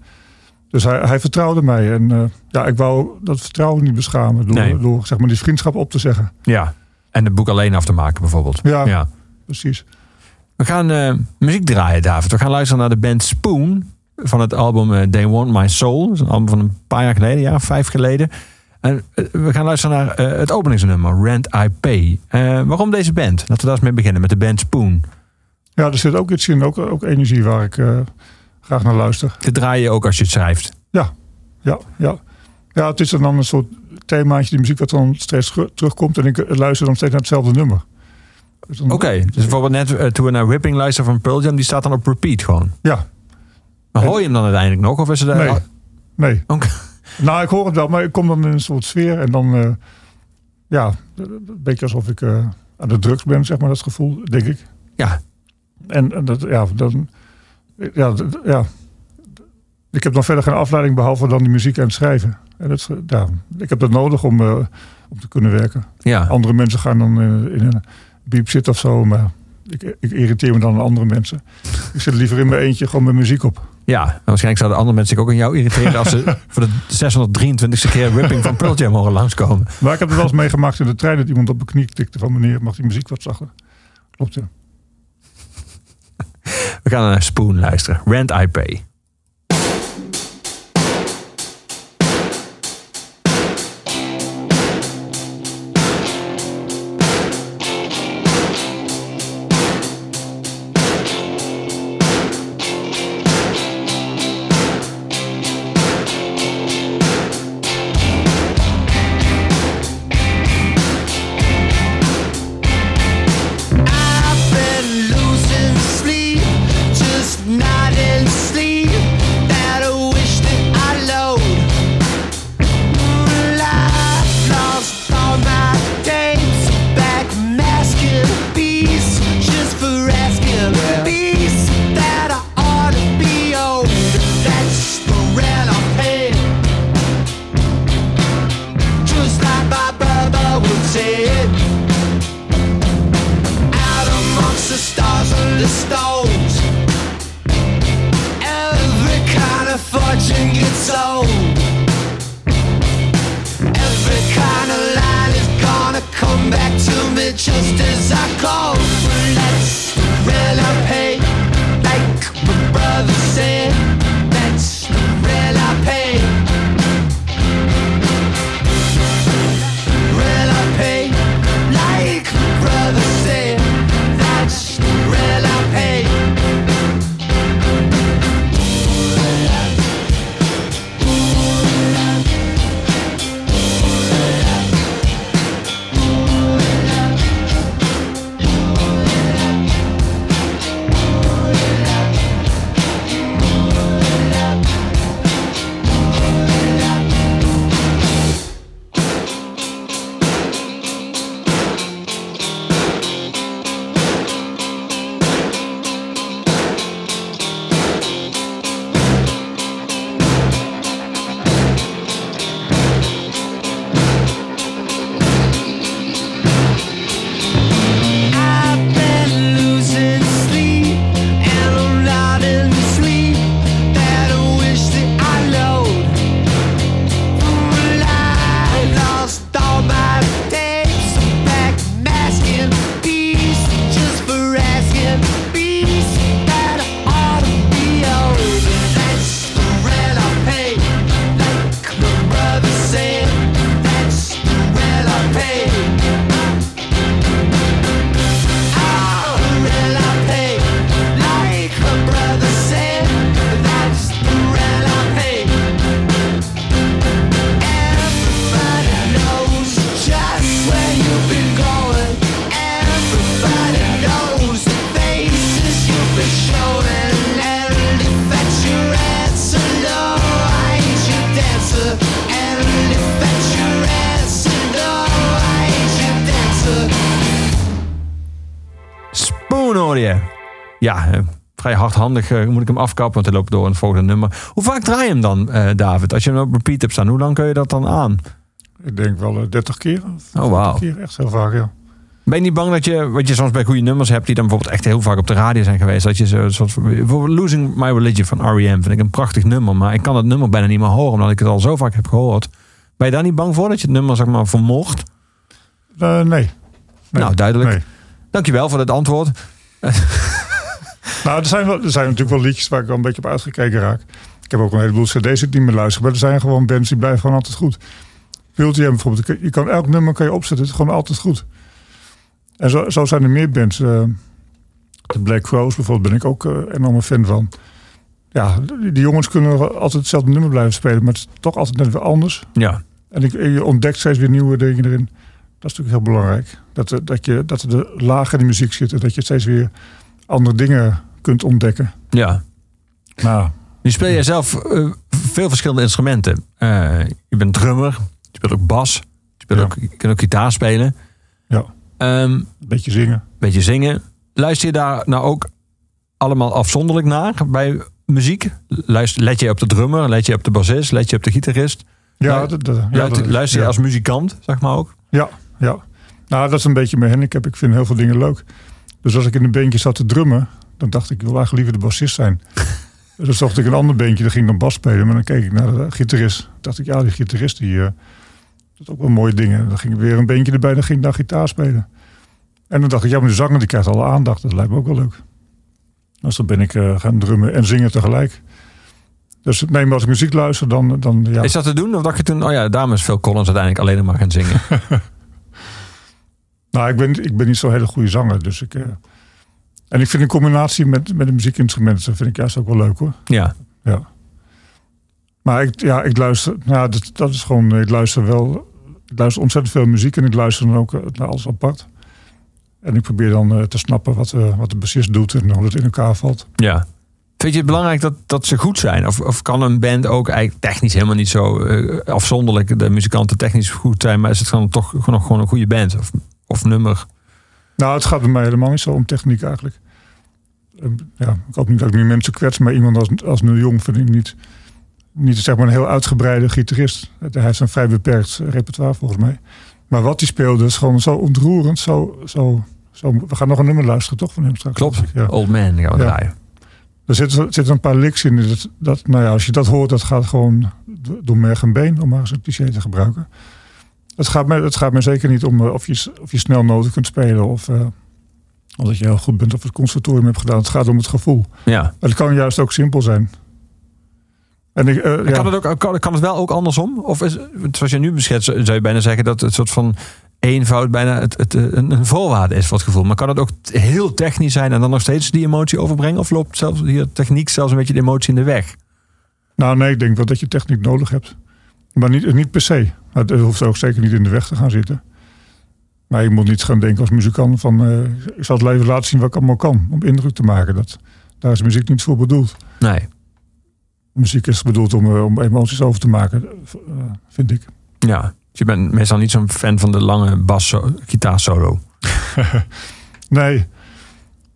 [SPEAKER 3] Dus hij, hij vertrouwde mij. En ja, ik wou dat vertrouwen niet beschamen door,
[SPEAKER 2] Nee.
[SPEAKER 3] door zeg maar, die vriendschap op te zeggen.
[SPEAKER 2] Ja. En het boek alleen af te maken bijvoorbeeld.
[SPEAKER 3] Ja.
[SPEAKER 2] ja.
[SPEAKER 3] Precies.
[SPEAKER 2] We gaan eh, muziek draaien, David. We gaan luisteren naar de band Spoon van het album eh, They Want My Soul. Dat is een album van een paar jaar geleden, ja, vijf geleden. En eh, we gaan luisteren naar het openingsnummer, Rent I Pay. Waarom deze band? Laten we daar eens mee beginnen met de band Spoon.
[SPEAKER 3] Ja, er zit ook iets in, ook, ook energie waar ik graag naar luister.
[SPEAKER 2] Dit draai je ook als je het schrijft.
[SPEAKER 3] Ja, ja, ja. Ja, het is dan een soort themaatje, die muziek wat dan steeds teru- terugkomt. En ik luister dan steeds naar hetzelfde nummer.
[SPEAKER 2] Oké, dus bijvoorbeeld net eh, toen we naar Whipping luisteren van Pearl Jam, die staat dan op repeat gewoon.
[SPEAKER 3] Ja,
[SPEAKER 2] Maar hoor je hem dan uiteindelijk nog? Of is het... eh,
[SPEAKER 3] nee. Nee.
[SPEAKER 2] Oké.
[SPEAKER 3] Nou, ik hoor het wel, maar ik kom dan in een soort sfeer. En dan, eh, ja, een beetje alsof ik aan de drugs ben, zeg maar, dat gevoel, denk ik.
[SPEAKER 2] Ja,
[SPEAKER 3] En, en dat, ja, dan, ja, ja. Ik heb dan verder geen afleiding behalve dan die muziek en het schrijven. En dat, ja, ik heb dat nodig om, om te kunnen werken.
[SPEAKER 2] ja.
[SPEAKER 3] Andere mensen gaan dan in, in een beep zitten of zo, maar ik, ik irriteer me dan aan andere mensen. Ik zit liever in mijn eentje gewoon met muziek op.
[SPEAKER 2] Ja, waarschijnlijk zouden andere mensen zich ook aan jou irriteren als ze voor de 623ste keer Whipping van Pearl Jam horen langskomen.
[SPEAKER 3] Maar ik heb het wel eens meegemaakt in de trein dat iemand op mijn knie tikte van meneer, mag die muziek wat zachter? Klopt ja.
[SPEAKER 2] We gaan naar Spoon luisteren. Rent I Pay. Hardhandig eh, moet ik hem afkappen, want hij loopt door het volgende nummer. Hoe vaak draai je hem dan, eh, David? Als je hem op repeat hebt staan, hoe lang kun je dat dan aan?
[SPEAKER 3] Ik denk wel eh, 30 keer. of
[SPEAKER 2] Oh, wauw.
[SPEAKER 3] 40 keer, echt heel vaak, ja.
[SPEAKER 2] Ben je niet bang dat je, wat je soms bij goede nummers hebt, die dan bijvoorbeeld echt heel vaak op de radio zijn geweest, dat je zo, soort bijvoorbeeld Losing My Religion van R.E.M. vind ik een prachtig nummer, maar ik kan het nummer bijna niet meer horen, omdat ik het al zo vaak heb gehoord. Ben je daar niet bang voor, dat je het nummer zeg maar vermocht?
[SPEAKER 3] Eh, nee. nee.
[SPEAKER 2] Nou, duidelijk.
[SPEAKER 3] Nee.
[SPEAKER 2] Dankjewel voor het antwoord.
[SPEAKER 3] Nou, er zijn, wel, er zijn natuurlijk wel liedjes waar ik wel een beetje op uitgekeken raak. Ik heb ook een heleboel cd's die meer luister. Maar er zijn gewoon bands die blijven gewoon altijd goed. Wilt bijvoorbeeld. Je kan elk nummer kan je opzetten. Het is gewoon altijd goed. En zo, zo zijn er meer bands. eh, de Black Crowes bijvoorbeeld ben ik ook eh, een enorme fan van. Ja, die, die jongens kunnen altijd hetzelfde nummer blijven spelen. Maar het is toch altijd net weer anders.
[SPEAKER 2] Ja,
[SPEAKER 3] En ik, je ontdekt steeds weer nieuwe dingen erin. Dat is natuurlijk heel belangrijk. Dat, er- dat, je, dat er de lagen in de muziek zitten. Dat je steeds weer andere dingen kunt ontdekken.
[SPEAKER 2] ja.
[SPEAKER 3] Nou,
[SPEAKER 2] Nu speel jij zelf eh, veel verschillende instrumenten. Eh, je bent drummer, je speelt ook bas, je, speelt
[SPEAKER 3] Ja.
[SPEAKER 2] ook, je kunt ook gitaar spelen.
[SPEAKER 3] ja, een beetje zingen.
[SPEAKER 2] beetje zingen. Luister je daar nou ook allemaal afzonderlijk naar bij muziek? Luister, let je op de drummer, let je op de bassist, let je op de gitarist?
[SPEAKER 3] Ja,
[SPEAKER 2] Ja,
[SPEAKER 3] dat, dat- ja,
[SPEAKER 2] luister,
[SPEAKER 3] dat-
[SPEAKER 2] luister je
[SPEAKER 3] ja.
[SPEAKER 2] als muzikant, zeg maar ook?
[SPEAKER 3] Ja, ja. Nou, dat is een beetje mijn handicap. Ik vind heel veel dingen leuk. Dus als ik in een beentje zat te drummen, dan dacht ik, ik wil eigenlijk liever de bassist zijn. dus zocht ik een ander beentje, dan ging ik dan bas spelen. Maar dan keek ik naar de gitarist. Dan dacht ik, ja, die gitarist, die eh doet ook wel mooie dingen. Dan ging ik weer een beentje erbij, dan ging ik naar gitaar spelen. En dan dacht ik, ja, maar de zanger die krijgt alle aandacht. Dat lijkt me ook wel leuk. Dus dan ben ik eh, gaan drummen en zingen tegelijk. Dus nee, maar als ik muziek luister, dan, dan ja.
[SPEAKER 2] Is dat te doen? Of dacht je toen, oh ja, daarom is Phil Collins uiteindelijk alleen maar gaan zingen?
[SPEAKER 3] Nou, ik ben, ik ben niet zo'n hele goede zanger. Dus ik, eh, en ik vind een combinatie met, met een muziekinstrument, dat vind ik juist ook wel leuk hoor.
[SPEAKER 2] ja,
[SPEAKER 3] Ja. Maar ik, ja, ik luister, nou, dat, dat is gewoon, ik luister wel, ik luister ontzettend veel muziek en ik luister dan ook eh, naar alles apart. En ik probeer dan eh, te snappen wat, eh, wat de bassist doet en hoe het in elkaar valt.
[SPEAKER 2] ja. Vind je het belangrijk dat, dat ze goed zijn? Of, of kan een band ook eigenlijk technisch helemaal niet zo afzonderlijk, de muzikanten technisch goed zijn, maar is het dan toch gewoon, gewoon een goede band of, of nummer?
[SPEAKER 3] Nou, het gaat bij mij helemaal niet zo om techniek eigenlijk. Eh, Ja, ik hoop niet dat ik nu mensen kwets, maar iemand als, als Neil Young vind ik niet, niet zeg maar een heel uitgebreide gitarist. Hij heeft een vrij beperkt repertoire volgens mij. Maar wat hij speelde is gewoon zo ontroerend. Zo, zo, zo, we gaan nog een nummer luisteren, toch? Van hem straks.
[SPEAKER 2] Klopt.
[SPEAKER 3] Ja.
[SPEAKER 2] Old Man gaan we
[SPEAKER 3] Ja.
[SPEAKER 2] draaien.
[SPEAKER 3] Er zitten, er zitten een paar licks in. Dat, dat, nou ja, als je dat hoort, dat gaat gewoon do- door merg en been, om maar eens een cliché te gebruiken. Het gaat mij, het gaat mij zeker niet om eh, of, je, of je snel noten kunt spelen of, eh, of dat je heel goed bent of het conservatorium hebt gedaan. Het gaat om het gevoel.
[SPEAKER 2] Ja.
[SPEAKER 3] Het kan juist ook simpel zijn. En ik, eh, ja,
[SPEAKER 2] Kan, het ook, kan, kan het wel ook andersom? Of is, zoals je nu beschetst, zou je bijna zeggen dat het soort van eenvoud bijna het, het, een, een voorwaarde is voor het gevoel. Maar kan het ook heel technisch zijn en dan nog steeds die emotie overbrengen? Of loopt zelfs hier techniek zelfs een beetje de emotie in de weg?
[SPEAKER 3] Nou nee, ik denk wel dat je techniek nodig hebt. Maar niet, niet per se. Het hoeft ook zeker niet in de weg te gaan zitten. Maar je moet niet gaan denken als muzikant van... eh, ik zal het leven laten zien wat ik allemaal kan. Om indruk te maken. Dat, daar is muziek niet voor bedoeld.
[SPEAKER 2] Nee.
[SPEAKER 3] Muziek is bedoeld om, eh, om emoties over te maken, eh, vind ik.
[SPEAKER 2] Ja. Dus je bent meestal niet zo'n fan van de lange bas gitaarsolo.
[SPEAKER 3] Nee,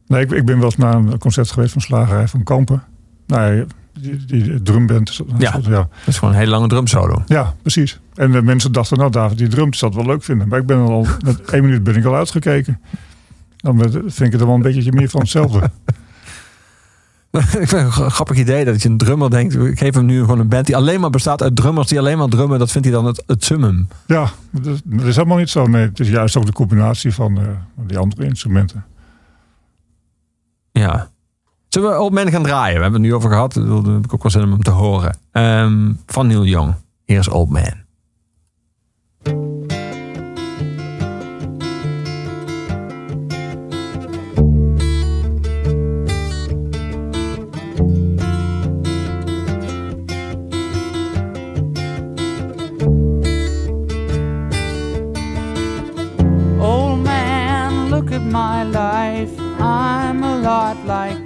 [SPEAKER 3] nee ik, ik ben wel eens naar een concert geweest van Slagerij van Kampen. Nou, ja, die, die drumband.
[SPEAKER 2] Ja.
[SPEAKER 3] ja.
[SPEAKER 2] Dat is gewoon een hele lange drumsolo.
[SPEAKER 3] Ja, precies. En de mensen dachten, nou David, die drumt, zal het wel leuk vinden. Maar ik ben al, met één minuut ben ik al uitgekeken. Dan vind ik het wel een beetje meer van hetzelfde.
[SPEAKER 2] ik vind het een gra- grappig idee dat je een drummer denkt, ik geef hem nu gewoon een band die alleen maar bestaat uit drummers die alleen maar drummen. Dat vindt hij dan het, het summum.
[SPEAKER 3] Ja, dat is, dat is helemaal niet zo. Nee, het is juist ook de combinatie van eh, die andere instrumenten.
[SPEAKER 2] Ja. Zullen we Old Man gaan draaien? We hebben het nu over gehad. Daar heb ik ook wel zin om hem te horen. Ehm, van Neil Young. Is Old Man.
[SPEAKER 4] Old man, look at my life. I'm a lot like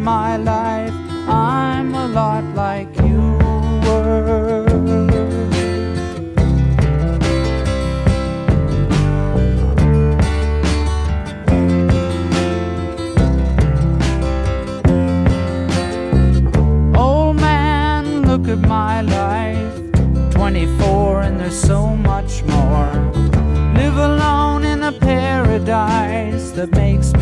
[SPEAKER 4] my life. I'm a lot like you were. Old man, look at my life. 24 and there's so much more. Live alone in a paradise that makes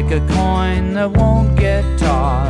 [SPEAKER 4] Like a coin that won't get
[SPEAKER 2] tossed,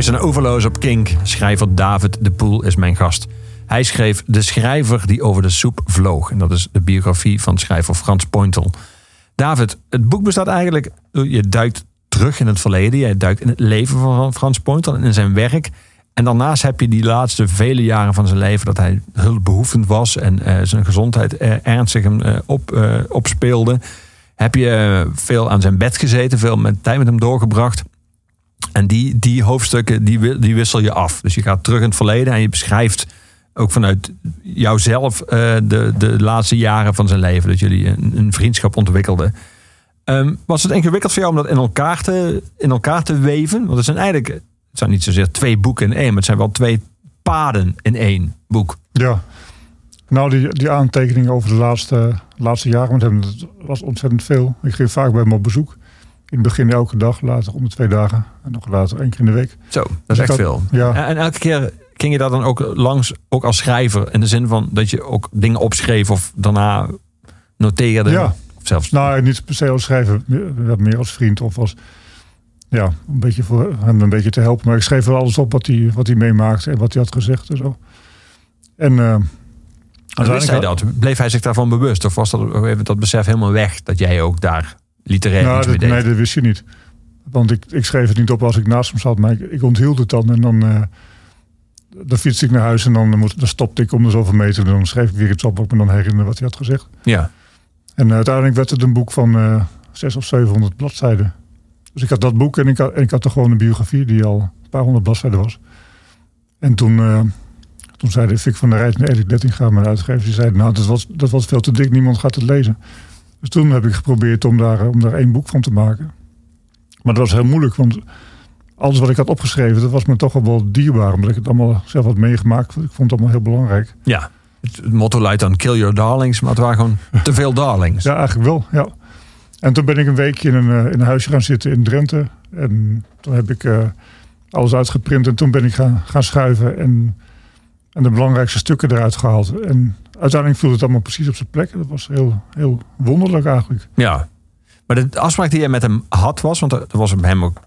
[SPEAKER 2] Luistert naar Overloos op Kink. Schrijver David de Poel is mijn gast. Hij schreef De Schrijver die over de soep vloog. En dat is de biografie van schrijver Frans Pointel. David, het boek bestaat eigenlijk... Je duikt terug in het verleden. Je duikt in het leven van Frans Pointel en in zijn werk. En daarnaast heb je die laatste vele jaren van zijn leven... dat hij hulpbehoevend was en eh, zijn gezondheid eh, ernstig hem eh, op, opspeelde. Heb je veel aan zijn bed gezeten, veel met, tijd met hem doorgebracht... En die, die hoofdstukken, die, die wissel je af. Dus je gaat terug in het verleden en je beschrijft ook vanuit jouzelf eh, de, de laatste jaren van zijn leven. Dat jullie een, vriendschap ontwikkelden. Ehm, was het ingewikkeld voor jou om dat in elkaar te, in elkaar te weven? Want het zijn eigenlijk, het zijn niet zozeer twee boeken in één, maar het zijn wel twee paden in één boek.
[SPEAKER 3] Ja. Nou, die, die aantekeningen over de laatste, laatste jaren hem, dat was ontzettend veel. Ik ging vaak bij hem op bezoek. In het begin elke dag, later om de twee dagen. En nog later één keer in de week.
[SPEAKER 2] Zo, dat is
[SPEAKER 3] Dus
[SPEAKER 2] echt
[SPEAKER 3] ik had-
[SPEAKER 2] veel.
[SPEAKER 3] Ja.
[SPEAKER 2] En, elke keer ging je daar dan ook langs, ook als schrijver, in de zin van dat je ook dingen opschreef of daarna noteerde.
[SPEAKER 3] Ja.
[SPEAKER 2] Of zelfs.
[SPEAKER 3] Nou, niet per se als schrijver, meer, als vriend of als... Ja, een beetje voor hem een beetje te helpen. Maar ik schreef wel alles op wat hij, wat hij meemaakte en wat hij had gezegd en zo. En uh,
[SPEAKER 2] En wist hij dat? Bleef hij zich daarvan bewust? Of was dat dat besef helemaal weg dat jij ook daar literair
[SPEAKER 3] Nou, dat, nee, dat wist je niet. Want ik, ik schreef het niet op als ik naast hem zat, maar ik, ik onthield het dan. En dan, eh, dan fietste ik naar huis en dan, dan stopte ik om de zoveel meter. En dan schreef ik weer iets op wat ik me dan herinnerde wat hij had gezegd.
[SPEAKER 2] Ja.
[SPEAKER 3] En uiteindelijk werd het een boek van eh 600 of 700 bladzijden. Dus ik had dat boek en ik had, en ik had er gewoon een biografie die al een paar honderd bladzijden was. En toen, eh, toen zei de Fik van der Rijt en Erik Dettinga, mijn uitgever, die zeiden, nou, dat was, dat was veel te dik, niemand gaat het lezen. Dus toen heb ik geprobeerd om daar, om daar één boek van te maken. Maar dat was heel moeilijk, want alles wat ik had opgeschreven, dat was me toch wel dierbaar. Omdat ik het allemaal zelf had meegemaakt. Ik vond het allemaal heel belangrijk.
[SPEAKER 2] ja. Het, motto luidt dan kill your darlings, maar het waren gewoon te veel darlings.
[SPEAKER 3] Ja, eigenlijk wel, ja. En toen ben ik een weekje in een, eh, in een huisje gaan zitten in Drenthe. En toen heb ik eh, alles uitgeprint en toen ben ik gaan, gaan schuiven en, en de belangrijkste stukken eruit gehaald. En uiteindelijk viel het allemaal precies op zijn plek. Dat was heel, heel wonderlijk eigenlijk.
[SPEAKER 2] Ja. Maar de afspraak die jij met hem had was, want er was hem ook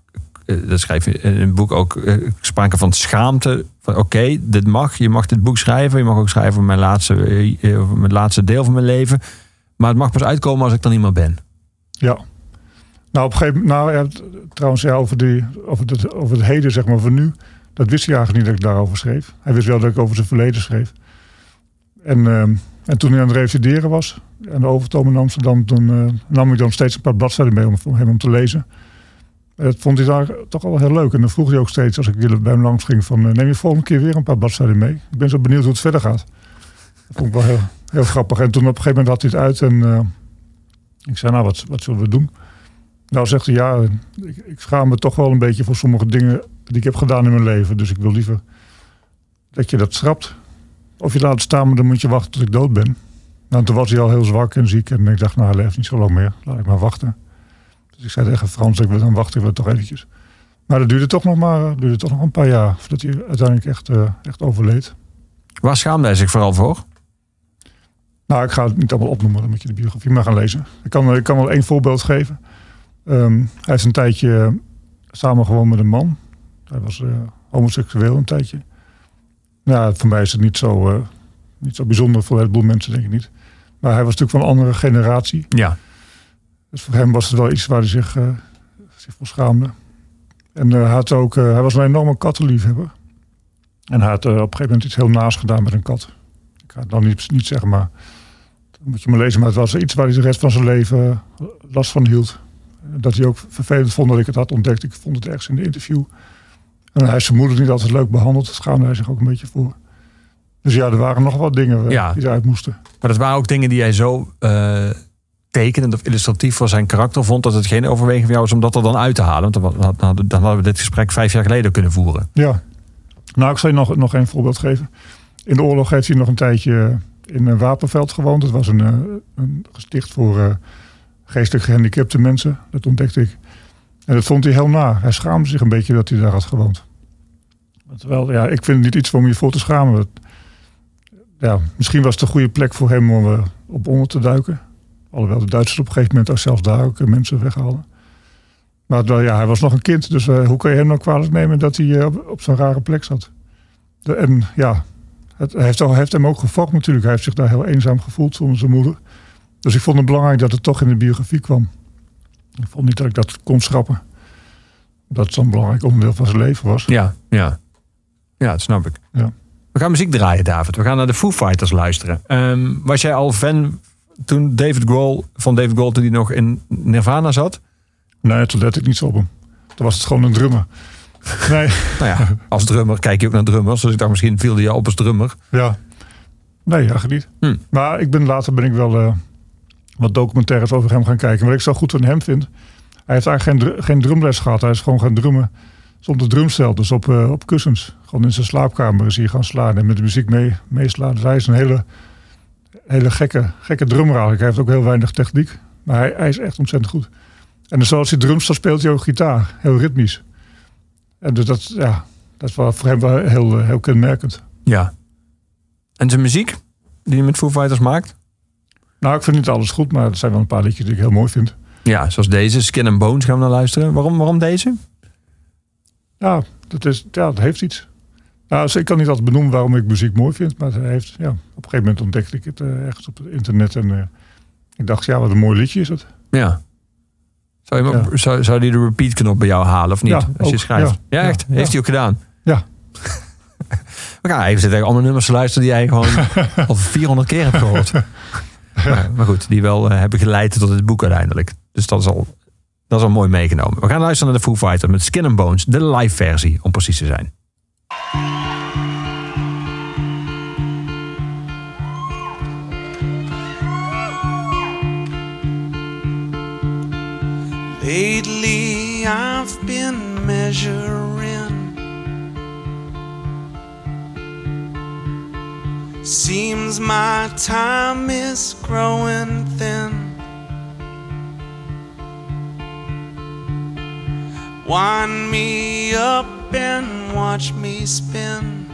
[SPEAKER 2] eh, dat schrijf je in een boek ook, eh, sprake van schaamte. Van oké, dit mag, je mag dit boek schrijven. Je mag ook schrijven over mijn laatste, eh, over mijn laatste deel van mijn leven. Maar het mag pas uitkomen als ik dan niet meer ben.
[SPEAKER 3] Ja. Nou, op een gegeven moment, nou, ja, trouwens, ja, over, die, over, het, over het heden, zeg maar, van nu. Dat wist hij eigenlijk niet dat ik daarover schreef. Hij wist wel dat ik over zijn verleden schreef. En, ehm, en toen hij aan het revalideren was, en de overtoom in Amsterdam, toen eh, nam ik dan steeds een paar bladzijden mee om, hem om te lezen. En dat vond hij daar toch wel heel leuk. En dan vroeg hij ook steeds, als ik bij hem langs ging, van, eh, neem je volgende keer weer een paar bladzijden mee? Ik ben zo benieuwd hoe het verder gaat. Dat vond ik wel heel, heel grappig. En toen op een gegeven moment had hij het uit en eh, ik zei, nou, wat, wat zullen we doen? Nou, zegt hij, ja, ik, ik schaam me toch wel een beetje voor sommige dingen die ik heb gedaan in mijn leven. Dus ik wil liever dat je dat schrapt. Of je laat het staan, maar dan moet je wachten tot ik dood ben. Nou, toen was hij al heel zwak en ziek. En ik dacht, nou, hij leeft niet zo lang meer. Laat ik maar wachten. Dus ik zei tegen Frans, ik wil dan wachten we toch eventjes. Maar dat duurde toch nog maar duurde toch nog een paar jaar. Voordat hij uiteindelijk echt, eh, echt overleed.
[SPEAKER 2] Waar schaamde hij zich vooral voor?
[SPEAKER 3] Nou, ik ga het niet allemaal opnoemen. Dan moet je de biografie maar gaan lezen. Ik kan, ik kan wel één voorbeeld geven. Ehm, hij heeft een tijdje samen gewoond met een man. Hij was eh, homoseksueel een tijdje. Ja, voor mij is het niet zo, eh, niet zo bijzonder. Voor een heleboel mensen denk ik niet. Maar hij was natuurlijk van een andere generatie.
[SPEAKER 2] Ja.
[SPEAKER 3] Dus voor hem was het wel iets waar hij zich, eh, zich voor schaamde. En hij, had ook, hij was een enorme kattenliefhebber. En hij had op een gegeven moment iets heel naast gedaan met een kat. Ik ga het dan niet, niet zeggen, maar moet je maar lezen. Maar het was iets waar hij de rest van zijn leven last van hield. Dat hij ook vervelend vond dat ik het had ontdekt. Ik vond het ergens in de interview. En hij is zijn moeder niet altijd leuk behandeld. Daar schaamde hij zich ook een beetje voor. Dus ja, er waren nog wat dingen eh,
[SPEAKER 2] Ja.
[SPEAKER 3] die eruit moesten.
[SPEAKER 2] Maar dat waren ook dingen die hij zo eh, tekenend of illustratief voor zijn karakter vond... dat het geen overweging van jou was om dat er dan uit te halen. Want dan, dan, hadden- dan hadden we dit gesprek vijf jaar geleden kunnen voeren.
[SPEAKER 3] Ja. Nou, ik zal je nog, nog een voorbeeld geven. In de oorlog heeft hij nog een tijdje in een wapenveld gewoond. Dat was een, eh, een gesticht voor eh, geestelijk gehandicapte mensen. Dat ontdekte ik. En dat vond hij heel na. Hij schaamde zich een beetje dat hij daar had gewoond. Terwijl, ja, ik vind het niet iets om je voor te schamen. Ja, misschien was het een goede plek voor hem om eh, op onder te duiken. Alhoewel de Duitsers op een gegeven moment ook zelfs daar ook eh, mensen weghaalden. Maar wel, ja, hij was nog een kind, dus eh, hoe kan je hem nou kwalijk nemen dat hij op, op zo'n rare plek zat? De- en ja, het hij heeft, al- heeft hem ook gevolgd natuurlijk. Hij heeft zich daar heel eenzaam gevoeld zonder zijn moeder. Dus ik vond het belangrijk dat het toch in de biografie kwam. Ik vond niet dat ik dat kon schrappen. Dat het zo'n belangrijk onderdeel van zijn leven was.
[SPEAKER 2] Ja, ja. Ja, dat snap ik.
[SPEAKER 3] Ja.
[SPEAKER 2] We gaan muziek draaien, David. We gaan naar de Foo Fighters luisteren. Ehm, was jij al fan toen David Grohl, van David Grohl toen hij nog in Nirvana zat?
[SPEAKER 3] Nee, toen let ik niet zo op hem. Toen was het gewoon een drummer. Nee,
[SPEAKER 2] Nou ja, als drummer kijk je ook naar drummers. Dus ik dacht misschien viel hij je op als drummer.
[SPEAKER 3] ja. Nee, eigenlijk niet.
[SPEAKER 2] Hm.
[SPEAKER 3] Maar ik ben, later ben ik wel eh, wat documentaires over hem gaan kijken. Wat ik zo goed van hem vind. Hij heeft eigenlijk geen, geen drumles gehad. Hij is gewoon gaan drummen zonder drumstel. Dus op, eh, op kussens. Gewoon in zijn slaapkamer is hij gaan slaan en met de muziek mee, meeslaan. Dus hij is een hele, hele gekke, gekke drummer eigenlijk. Hij heeft ook heel weinig techniek. Maar hij, hij is echt ontzettend goed. En dus zoals hij dan speelt hij ook gitaar. Heel ritmisch. En dus dat, ja, dat is voor hem wel heel, heel kenmerkend.
[SPEAKER 2] Ja. En zijn muziek die hij met Foo Fighters maakt?
[SPEAKER 3] Nou, ik vind niet alles goed, maar er zijn wel een paar liedjes die ik heel mooi vind.
[SPEAKER 2] Ja, zoals deze, Skin and Bones gaan we naar luisteren. Waarom, waarom deze?
[SPEAKER 3] Ja, dat, is, ja, dat heeft iets. Nou, dus ik kan niet altijd benoemen waarom ik muziek mooi vind, maar het heeft, ja, op een gegeven moment ontdekte ik het ergens op het internet en eh, ik dacht, ja, wat een mooi liedje is het.
[SPEAKER 2] Ja. Zou, je op- zou, zou die de repeat-knop bij jou halen of niet?
[SPEAKER 3] Ja,
[SPEAKER 2] als je
[SPEAKER 3] ook,
[SPEAKER 2] schrijft. Ja,
[SPEAKER 3] ja.
[SPEAKER 2] echt? Heeft hij ook gedaan?
[SPEAKER 3] Ja.
[SPEAKER 2] We gaan even zitten allemaal nummers te luisteren die jij gewoon al 400 keer hebt gehoord. maar, goed, die wel eh, hebben geleid tot het boek uiteindelijk. Dus dat is al, dat is al mooi meegenomen. We gaan luisteren naar de Foo Fighters met Skin and Bones, de live versie om precies te zijn.
[SPEAKER 1] Lately I've been measuring. Seems my time is growing thin. Wind me up and watch me spin.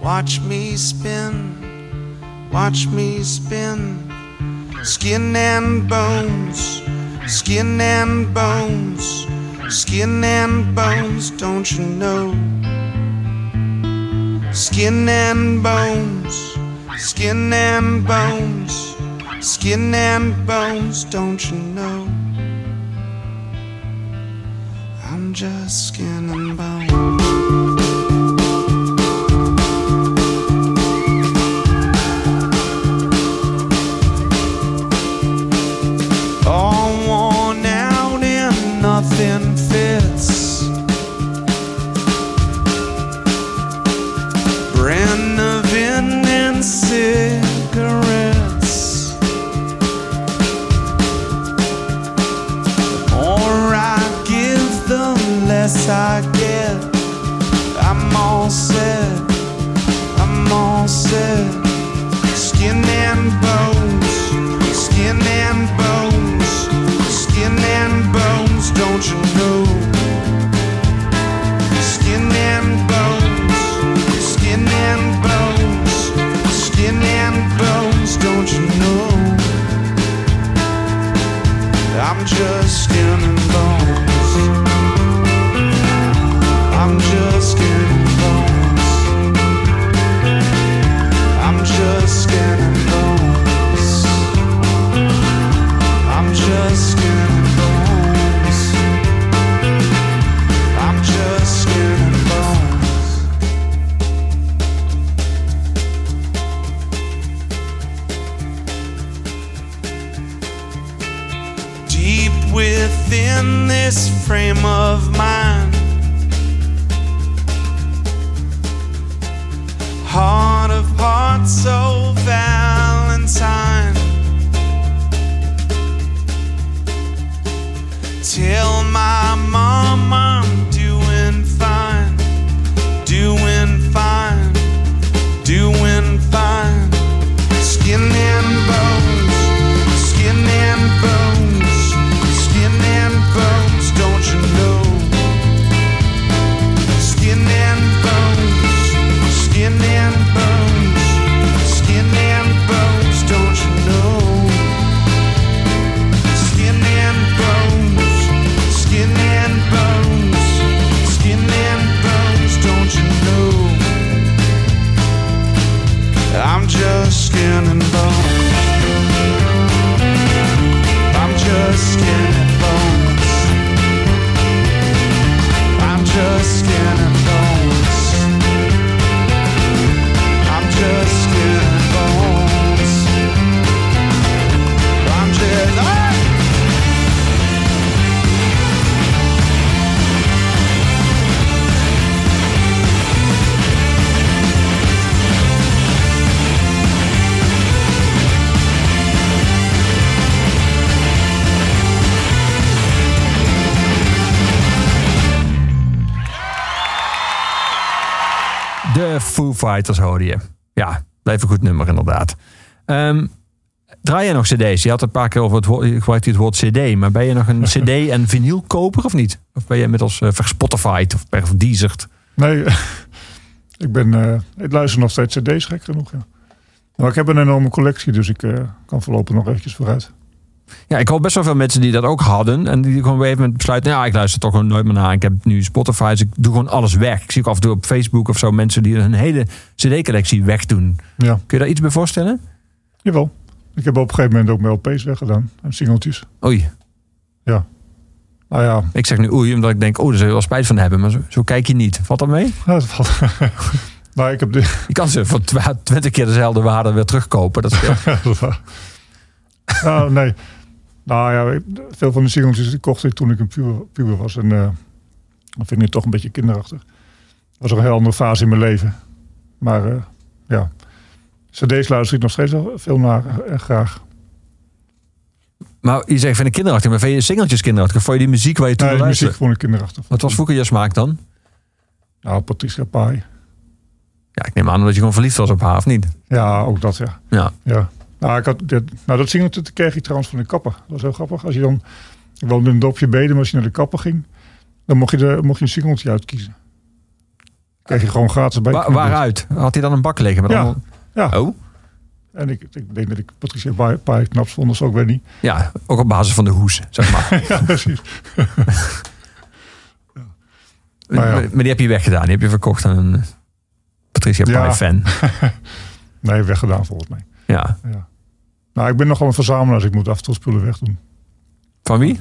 [SPEAKER 1] Watch me spin. Watch me spin. Skin and bones, skin and bones, Skin and bones, don't you know? Skin and bones, skin and bones, skin and bones, don't you know? I'm just skin and bones.
[SPEAKER 2] Foo Fighters hoorde je. Ja, blijf een goed nummer inderdaad. Ehm, draai jij nog cd's? Je had een paar keer over het woord, je gebruikt het woord cd. Maar ben je nog een cd- en vinylkoper of niet? Of ben je inmiddels uh, verspotified of verdiezerd?
[SPEAKER 3] Nee, ik, ben, eh, ik luister nog steeds cd's, gek genoeg. Ja. Maar ik heb een enorme collectie, dus ik eh, kan voorlopig nog eventjes vooruit.
[SPEAKER 2] Ja, ik hoor best wel veel mensen die dat ook hadden. En die gewoon op een gegeven moment besluiten... Nou ja, ik luister toch gewoon nooit meer naar. Ik heb nu Spotify, dus ik doe gewoon alles weg. Ik zie ook af en toe op Facebook of zo mensen die hun hele cd-collectie wegdoen.
[SPEAKER 3] Ja,
[SPEAKER 2] Kun je daar iets bij voorstellen?
[SPEAKER 3] jawel. Ik heb op een gegeven moment ook mijn LP's weggedaan. En singeltjes.
[SPEAKER 2] Oei,
[SPEAKER 3] Nou ja,
[SPEAKER 2] ik zeg nu oei, omdat ik denk... Oh, daar zou je wel spijt van hebben. Maar zo, zo kijk je niet. Valt dat mee?
[SPEAKER 3] dat valt. maar ik heb de,
[SPEAKER 2] Je kan ze voor 20 keer dezelfde waarde weer terugkopen. Dat.
[SPEAKER 3] Ja, is nou, nee. Nou ja, veel van de singeltjes die kocht ik toen ik een puber, puber was. En eh dat vind ik toch een beetje kinderachtig. Dat was ook een heel andere fase in mijn leven. Maar eh, ja, cd's luister ik nog steeds veel naar en graag.
[SPEAKER 2] Maar je zegt van de kinderachtig. Maar vind je singeltjes kinderachtig? Vond je die muziek waar je toen
[SPEAKER 3] Nee,
[SPEAKER 2] naar
[SPEAKER 3] muziek
[SPEAKER 2] luisterde?
[SPEAKER 3] vond ik kinderachtig.
[SPEAKER 2] Wat was vroeger je smaak dan?
[SPEAKER 3] Nou, Patricia Pai.
[SPEAKER 2] Ja, ik neem aan dat je gewoon verliefd was op haar, of niet?
[SPEAKER 3] Ja, ook dat ja.
[SPEAKER 2] Ja.
[SPEAKER 3] Ja. Nou, ik had, dit, nou dat singeltje dat kreeg ik trouwens van de kapper. Dat was heel grappig. Als je dan, ik woonde in een dorpje Beden, maar als je naar de kapper ging, dan mocht je, de, mocht je een singeltje uitkiezen. Kreeg je gewoon gratis bij.
[SPEAKER 2] Wa- waaruit? Had hij dan een bak liggen? Met
[SPEAKER 3] Ja.
[SPEAKER 2] allemaal...
[SPEAKER 3] Ja.
[SPEAKER 2] Oh?
[SPEAKER 3] En ik, ik denk dat ik Patricia Pai- Pai knap vond, of zo, ik weet niet.
[SPEAKER 2] Ja, ook op basis van de hoes, zeg maar.
[SPEAKER 3] ja, precies. Nou ja.
[SPEAKER 2] Maar die heb je weggedaan. Die heb je verkocht aan een Patricia
[SPEAKER 3] Ja.
[SPEAKER 2] Pai fan.
[SPEAKER 3] Nee, weggedaan volgens mij.
[SPEAKER 2] Ja.
[SPEAKER 3] Ja. Nou, ik ben nogal een verzamelaar, dus ik moet af en toe spullen wegdoen.
[SPEAKER 2] Van wie?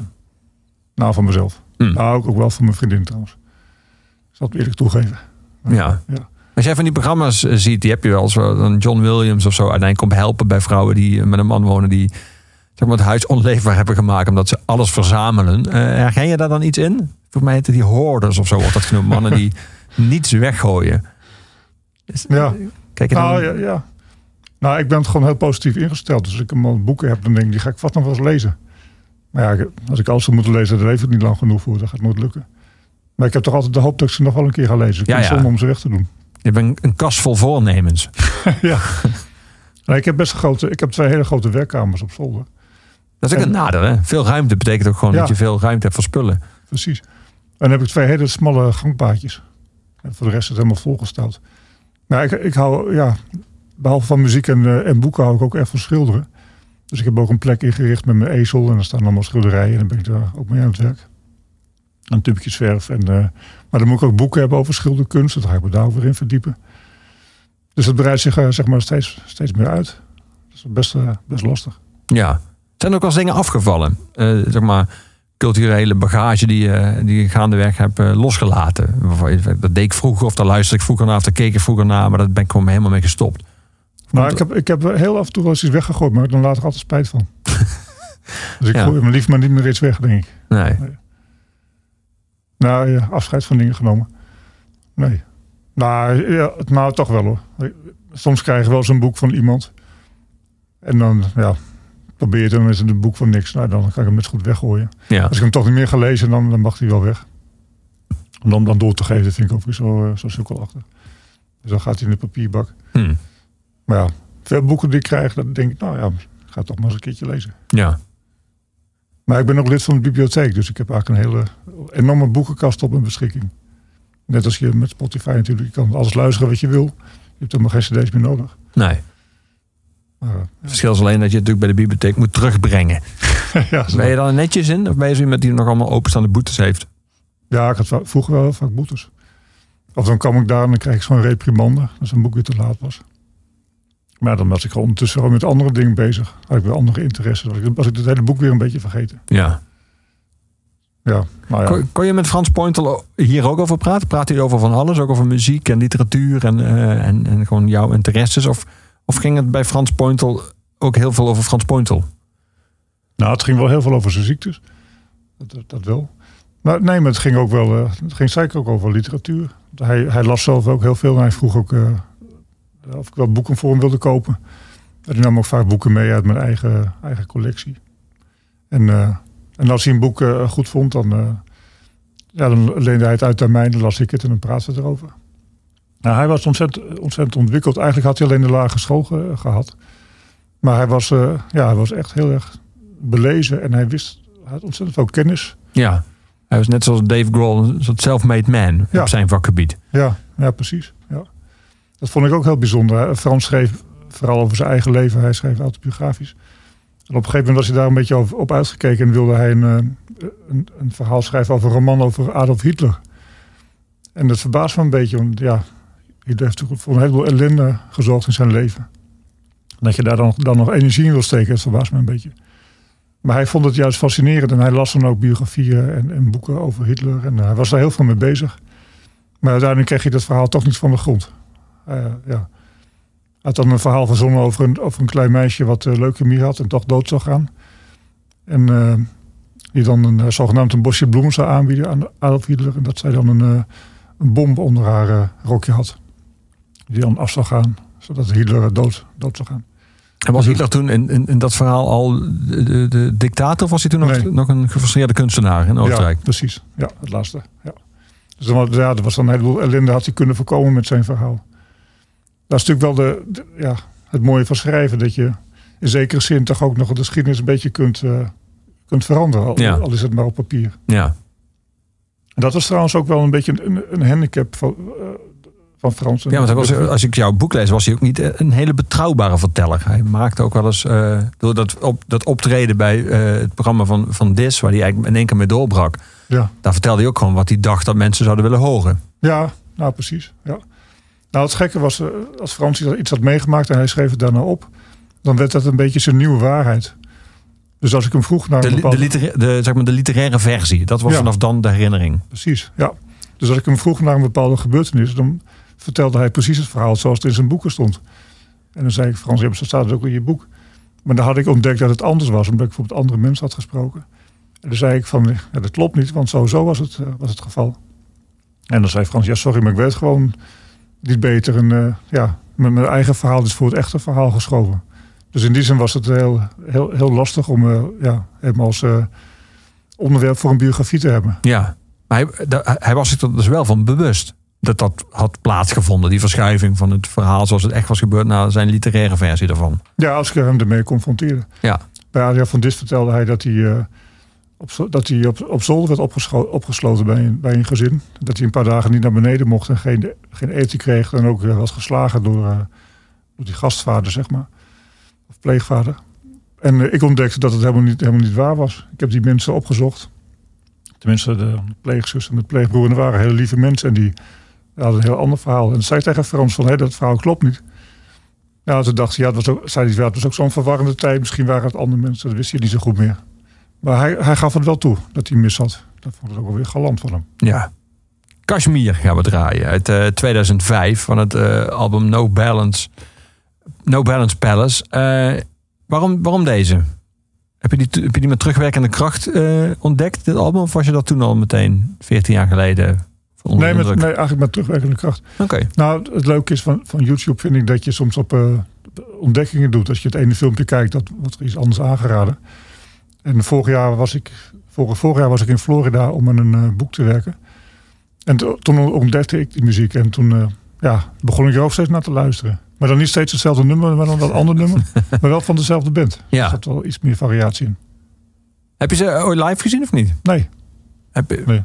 [SPEAKER 3] Nou, van mezelf.
[SPEAKER 2] Hm.
[SPEAKER 3] Nou, ook, ook wel van mijn vriendin trouwens. Ik zal het eerlijk toegeven.
[SPEAKER 2] Ja.
[SPEAKER 3] Ja.
[SPEAKER 2] Als jij van die programma's eh, ziet, die heb je wel wel, dan John Williams of zo uiteindelijk komt helpen bij vrouwen die eh, met een man wonen die zeg maar, het huis onleefbaar hebben gemaakt omdat ze alles verzamelen. Eh, herken je daar dan iets in? Voor mij heet het die hoarders of zo wordt dat genoemd. Mannen die niets weggooien.
[SPEAKER 3] Ja.
[SPEAKER 2] Kijk je dan...
[SPEAKER 3] Nou, ja, ja. Nou, ik ben gewoon heel positief ingesteld. Dus als ik allemaal boeken heb, dan denk ik, die ga ik vast nog wel eens lezen. Maar ja, als ik alles zou moeten lezen, dan heeft het niet lang genoeg voor. Dat gaat nooit lukken. Maar ik heb toch altijd de hoop dat ik ze nog wel een keer ga lezen. Ik
[SPEAKER 2] Ja,
[SPEAKER 3] het om ze weg te doen.
[SPEAKER 2] Je bent een, een kast vol voornemens.
[SPEAKER 3] ja. Ik heb best een grote, ik heb twee hele grote werkkamers op zolder.
[SPEAKER 2] Dat is ook
[SPEAKER 3] En-
[SPEAKER 2] een nadeel. Hè? Veel ruimte betekent ook gewoon
[SPEAKER 3] Ja.
[SPEAKER 2] dat je veel ruimte hebt voor spullen.
[SPEAKER 3] Precies. En dan heb ik twee hele smalle gangpaadjes. En voor de rest is het helemaal volgesteld. Nou, ik, ik hou, ja, behalve van muziek en, eh, en boeken hou ik ook echt van schilderen. Dus ik heb ook een plek ingericht met mijn ezel. En er staan allemaal schilderijen. En dan ben ik daar ook mee aan het werk. En tubetjes verf. En, eh, maar dan moet ik ook boeken hebben over schilderkunst. Dan ga ik me daar ook weer in verdiepen. Dus het breidt zich eh, zeg maar steeds, steeds meer uit. Dat is best, best lastig.
[SPEAKER 2] Ja. Zijn ook wel dingen afgevallen? Zeg maar culturele bagage die, die je gaandeweg hebt losgelaten. Dat deed ik vroeger of daar luisterde ik vroeger naar of daar keek ik vroeger naar. Maar dat ben ik gewoon helemaal mee gestopt.
[SPEAKER 3] Nou, ik heb, ik heb heel af en toe wel eens iets weggegooid, maar dan laat ik altijd spijt van. dus ik
[SPEAKER 2] Ja.
[SPEAKER 3] gooi hem liefst maar niet meer iets weg, denk ik.
[SPEAKER 2] Nee.
[SPEAKER 3] Nou, ja, afscheid van dingen genomen. Nee. Nou, ja, het- nou, toch wel hoor. Soms krijg je wel eens een boek van iemand. En dan, ja, probeer je dan is het een boek van niks. Nou, dan kan ik hem net goed weggooien.
[SPEAKER 2] Ja.
[SPEAKER 3] Als ik hem toch niet meer ga lezen, dan, dan mag hij wel weg. Om dan, dan door te geven, vind ik ook zo, eh, zo sukkelachtig. Dus dan gaat hij in de papierbak.
[SPEAKER 2] Hm.
[SPEAKER 3] Maar ja, veel boeken die ik krijg, dan denk ik, nou ja, ga het toch maar eens een keertje lezen.
[SPEAKER 2] ja.
[SPEAKER 3] Maar ik ben ook lid van de bibliotheek, dus ik heb eigenlijk een hele enorme boekenkast op mijn beschikking. Net als je met Spotify natuurlijk, je kan alles luisteren wat je wil. Je hebt helemaal geen cd's meer nodig.
[SPEAKER 2] Nee.
[SPEAKER 3] Maar, eh,
[SPEAKER 2] Het verschil is alleen dat je het natuurlijk bij de bibliotheek moet terugbrengen.
[SPEAKER 3] ja,
[SPEAKER 2] Ben je dan netjes in? Of ben je zo iemand die nog allemaal openstaande boetes heeft?
[SPEAKER 3] ja, ik had vroeger wel vaak boetes. Of dan kwam ik daar en dan kreeg ik zo'n reprimande als een boek weer te laat was. Maar dan was ik gewoon ondertussen gewoon met andere dingen bezig. Had ik weer andere interesses. Was ik, was ik het hele boek weer een beetje vergeten.
[SPEAKER 2] Ja.
[SPEAKER 3] Ja, nou ja.
[SPEAKER 2] Kon, kon je met Frans Pointel hier ook over praten? Praat hij over van alles? Ook over muziek en literatuur en, eh, en, en gewoon jouw interesses? Of, of ging het bij Frans Pointel ook heel veel over Frans Pointel?
[SPEAKER 3] Nou, het ging wel heel veel over zijn ziektes. Dat, dat, dat wel. Maar nee, maar het ging ook wel, eh, het ging zeker ook over literatuur. Hij, hij las zelf ook heel veel en hij vroeg ook eh, of ik wel boeken voor hem wilde kopen. En nam ook vaak boeken mee uit mijn eigen, eigen collectie. En, eh, en als hij een boek eh, goed vond, dan, eh, ja, dan leende hij het uit aan mij dan las ik het en dan praten we erover. Nou, hij was ontzettend, ontzettend ontwikkeld. Eigenlijk had hij alleen de lagere school ge- gehad. Maar hij was, eh, ja, hij was echt heel erg belezen en hij wist, hij had ontzettend veel kennis.
[SPEAKER 2] Ja. Hij was net zoals Dave Grohl, een soort self-made man
[SPEAKER 3] Ja.
[SPEAKER 2] op zijn vakgebied.
[SPEAKER 3] Ja, ja precies. Ja. Dat vond ik ook heel bijzonder. Frans schreef vooral over zijn eigen leven. Hij schreef autobiografisch. En op een gegeven moment was hij daar een beetje op uitgekeken en wilde hij een, eh, een, een verhaal schrijven over een roman over Adolf Hitler. En dat verbaast me een beetje, want ja, Hitler heeft voor een heleboel ellende gezorgd in zijn leven. Dat je daar dan, dan nog energie in wil steken, dat verbaast me een beetje. Maar hij vond het juist fascinerend en hij las dan ook biografieën en, en boeken over Hitler. En eh, hij was daar heel veel mee bezig. Maar uiteindelijk kreeg je dat verhaal toch niet van de grond. Eh, ja. Had dan een verhaal verzonnen over een, over een klein meisje wat uh, leukemie had en toch dood zou gaan. En eh, die dan een, zogenaamd een bosje bloemen zou aanbieden aan Adolf Hitler. En dat zij dan een, een bom onder haar rokje had. Die dan af zou gaan, zodat Hitler dood, dood zou gaan.
[SPEAKER 2] En was Hitler toen in, in, in dat verhaal al de, de, dictator? Of was hij toen nog,
[SPEAKER 3] Nee.
[SPEAKER 2] nog een gefrustreerde kunstenaar in Oostenrijk?
[SPEAKER 3] Ja, precies. Ja, het laatste. Ja. Dus dan, ja, er was dan een heleboel ellende had hij kunnen voorkomen met zijn verhaal. Dat is natuurlijk wel de, de- ja, het mooie van schrijven. Dat je in zekere zin toch ook nog de geschiedenis een beetje kunt, eh, kunt veranderen. Al,
[SPEAKER 2] Ja.
[SPEAKER 3] al is het maar op papier.
[SPEAKER 2] Ja.
[SPEAKER 3] En dat was trouwens ook wel een beetje een, een handicap van, eh, van Frans.
[SPEAKER 2] Ja, want was, als ik jouw boek lees, was hij ook niet een hele betrouwbare verteller. Hij maakte ook wel eens, eh, door dat, op, dat optreden bij eh, het programma van, van Dis, waar hij eigenlijk in één keer mee doorbrak,
[SPEAKER 3] Ja.
[SPEAKER 2] Daar vertelde hij ook gewoon wat hij dacht dat mensen zouden willen horen.
[SPEAKER 3] Ja, nou precies. Ja. Nou, het gekke was, eh, als Frans iets had meegemaakt en hij schreef het daarna op, dan werd dat een beetje zijn nieuwe waarheid. Dus als ik hem vroeg naar
[SPEAKER 2] De,
[SPEAKER 3] een
[SPEAKER 2] li- de,
[SPEAKER 3] bepaalde...
[SPEAKER 2] litera- de, zeg maar de literaire versie. Dat was
[SPEAKER 3] Ja.
[SPEAKER 2] vanaf dan de herinnering.
[SPEAKER 3] Precies, ja. Dus als ik hem vroeg naar een bepaalde gebeurtenis, dan vertelde hij precies het verhaal zoals het in zijn boeken stond. En dan zei ik, Frans, ja, staat het ook in je boek. Maar dan had ik ontdekt dat het anders was, omdat ik bijvoorbeeld andere mensen had gesproken. En dan zei ik van, ja, dat klopt niet, want sowieso was het, eh, was het geval. En dan zei Frans, ja, sorry, maar ik weet gewoon niet beter. En eh, ja, mijn, mijn eigen verhaal is voor het echte verhaal geschoven. Dus in die zin was het heel, heel, heel lastig om eh, ja, hem als eh, onderwerp voor een biografie te hebben.
[SPEAKER 2] Ja. Maar hij, hij was zich er dus wel van bewust. Dat dat had plaatsgevonden. Die verschuiving van het verhaal zoals het echt was gebeurd naar zijn literaire versie daarvan.
[SPEAKER 3] Ja, als ik hem ermee confronteerde.
[SPEAKER 2] Ja.
[SPEAKER 3] Bij Adriaan van Dis vertelde hij dat hij, eh, dat hij op, zolder werd opgesloten bij een, bij een gezin. Dat hij een paar dagen niet naar beneden mocht en geen, geen eten kreeg. En ook eh, was geslagen door, eh, door die gastvader, zeg maar. Of pleegvader. En eh, ik ontdekte dat het helemaal niet, helemaal niet waar was. Ik heb die mensen opgezocht. Tenminste, de pleegzus en de pleegbroer. En waren hele lieve mensen. En die hadden een heel ander verhaal. En dan zei tegen Frans van, hé, dat verhaal klopt niet. Ja, toen dacht ja, het was ook, zei hij, het was ook zo'n verwarrende tijd. Misschien waren het andere mensen, dat wist hij niet zo goed meer. Maar hij, hij gaf het wel toe, dat hij mis had. Dat vond ik ook wel weer galant van hem.
[SPEAKER 2] Ja. Kashmir gaan we draaien. Uit eh, 2005 van het eh, album No Balance, no Balance Palace. Eh, waarom, waarom deze? Heb je, die, heb je die met terugwerkende kracht eh, ontdekt, dit album? Of was je dat toen al meteen, 14 jaar geleden,
[SPEAKER 3] Nee, met, nee, eigenlijk met terugwerkende kracht.
[SPEAKER 2] Oké.
[SPEAKER 3] Nou, het leuke is van, van YouTube vind ik dat je soms op eh, ontdekkingen doet. Als je het ene filmpje kijkt, dat wordt er iets anders aangeraden. En vorig jaar was ik, vorig, vorig jaar was ik in Florida om aan een eh, boek te werken. En to- toen ontdekte ik die muziek. En toen eh, ja, begon ik er ook steeds naar te luisteren. Maar dan niet steeds hetzelfde nummer, maar dan wel een ander nummer. Maar wel van dezelfde band.
[SPEAKER 2] Ja.
[SPEAKER 3] Er zat wel iets meer variatie in.
[SPEAKER 2] Heb je ze ooit live gezien of niet?
[SPEAKER 3] Nee,
[SPEAKER 2] Heb, je-
[SPEAKER 3] nee.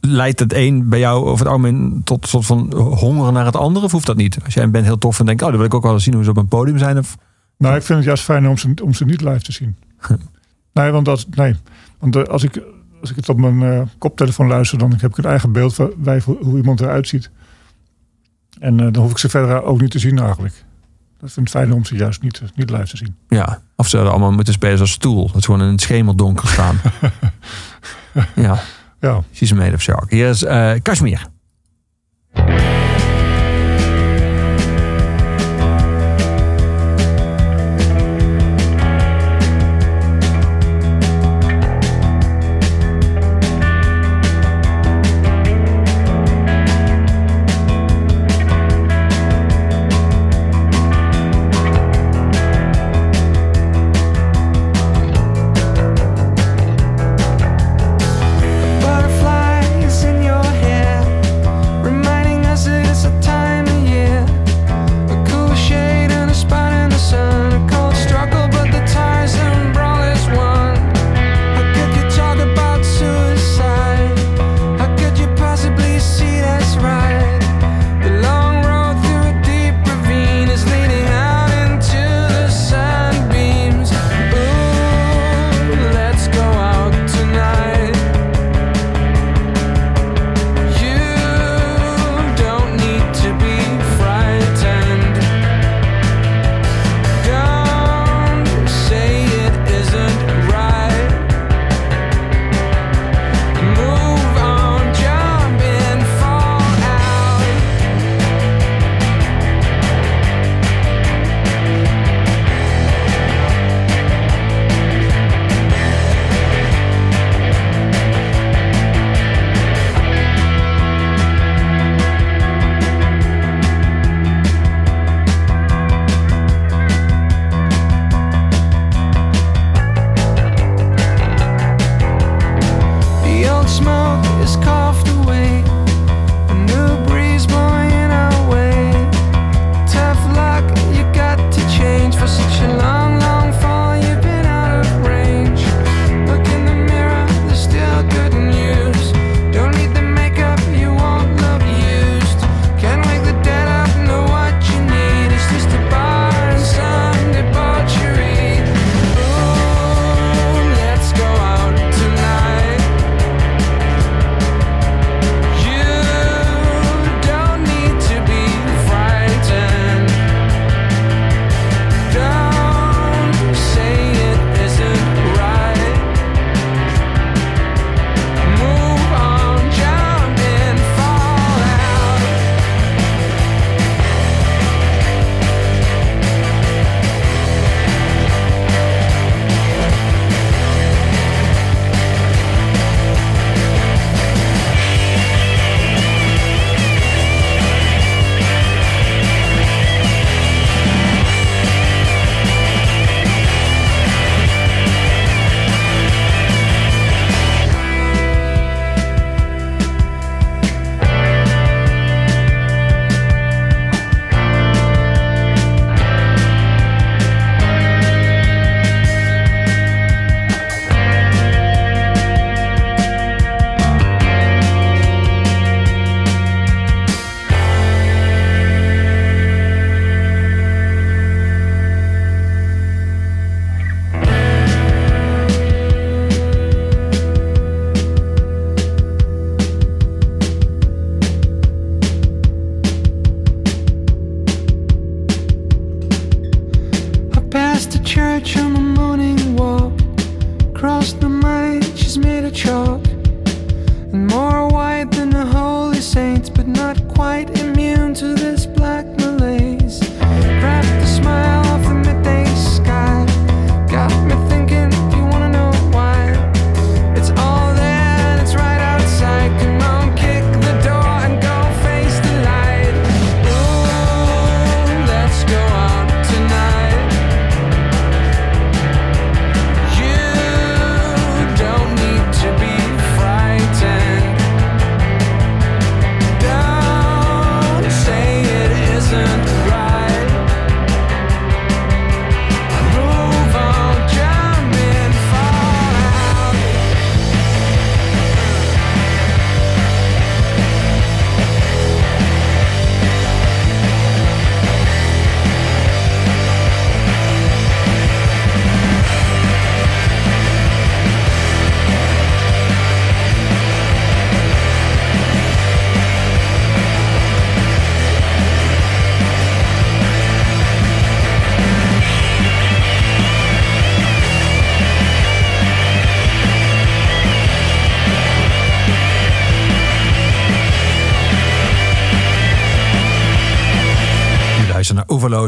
[SPEAKER 2] Leidt het een bij jou over het algemeen tot een soort van honger naar het andere? Of hoeft dat niet? Als jij een band heel tof en denkt, oh, dan wil ik ook wel eens zien hoe ze op een podium zijn. Of...
[SPEAKER 3] Nou, ik vind het juist fijn om ze, om ze niet live te zien. nee, want, dat, nee. want eh, als, ik, als ik het op mijn eh, koptelefoon luister, dan heb ik een eigen beeld van hoe iemand eruit ziet. En eh, dan hoef ik ze verder ook niet te zien eigenlijk. Dat vind ik fijn om ze juist niet, niet live te zien.
[SPEAKER 2] Ja, of ze allemaal moeten spelen als stoel. Dat ze gewoon in het schemeldonker staan. ja,
[SPEAKER 3] Ja.
[SPEAKER 2] she's made of shark. Hier is Kashmir.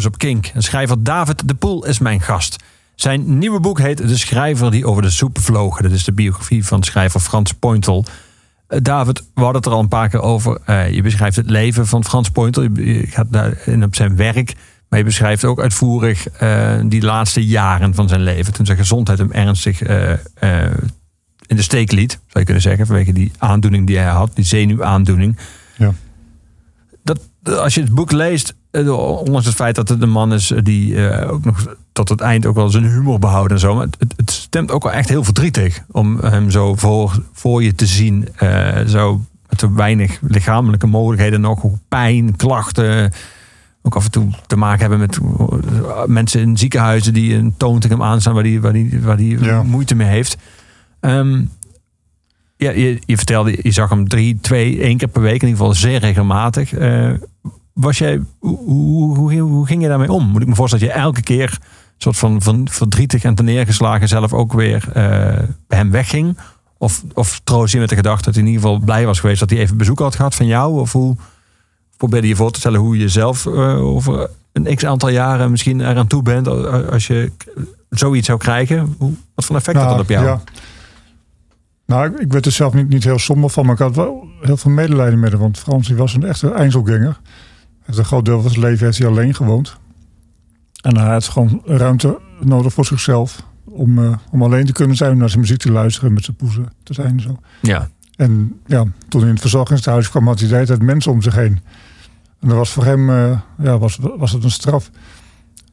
[SPEAKER 2] Op Kink. En schrijver David de Poel is mijn gast. Zijn nieuwe boek heet De Schrijver die over de soep vloog. Dat is de biografie van schrijver Frans Pointel. Eh, David, we hadden het er al een paar keer over. Eh, je beschrijft het leven van Frans Pointel. Je- gaat daarin op zijn werk. Maar je beschrijft ook uitvoerig eh, die laatste jaren van zijn leven. Toen zijn gezondheid hem ernstig in de steek liet. Zou je kunnen zeggen. Vanwege die aandoening die hij had. Die zenuwaandoening.
[SPEAKER 3] Ja.
[SPEAKER 2] Als je het boek leest. eh, Ondanks het feit dat het een man is die eh, ook nog tot het eind ook wel zijn humor behoudt en zo. Maar het, het stemt ook wel echt heel verdrietig om hem zo voor, voor je te zien. eh, zo met zo weinig lichamelijke mogelijkheden nog. Pijn, klachten. Ook af en toe te maken hebben met eh, mensen in ziekenhuizen die een toon tegen hem aanstaan waar die, waar die, waar die
[SPEAKER 3] Ja.
[SPEAKER 2] moeite mee heeft. Ehm, ja, je, je vertelde, je zag hem drie, twee, één keer per week, in ieder geval zeer regelmatig. Eh, was jij, hoe, hoe, hoe, hoe ging je daarmee om? Moet ik me voorstellen dat je elke keer soort van, van verdrietig en neergeslagen zelf ook weer eh, bij hem wegging? Of, of troost je met de gedachte dat hij in ieder geval blij was geweest dat hij even bezoek had gehad van jou? Of hoe probeerde je voor te stellen hoe je zelf eh, over een x aantal jaren misschien eraan toe bent als je zoiets zou krijgen? Hoe, wat voor effect had dat op jou?
[SPEAKER 3] Ja. Nou, ik, werd er zelf niet, niet heel somber van, maar ik had wel heel veel medelijden met hem. Want Frans die was een echte. Hij heeft een groot deel van zijn leven heeft hij alleen gewoond. En hij had gewoon ruimte nodig voor zichzelf. Om, eh, om alleen te kunnen zijn, om naar zijn muziek te luisteren, met zijn poezen te zijn en zo.
[SPEAKER 2] Ja.
[SPEAKER 3] En ja, toen hij in het verzorgingshuis kwam, had hij de hele tijd mensen om zich heen. En dat was voor hem eh, ja, was, was het een straf.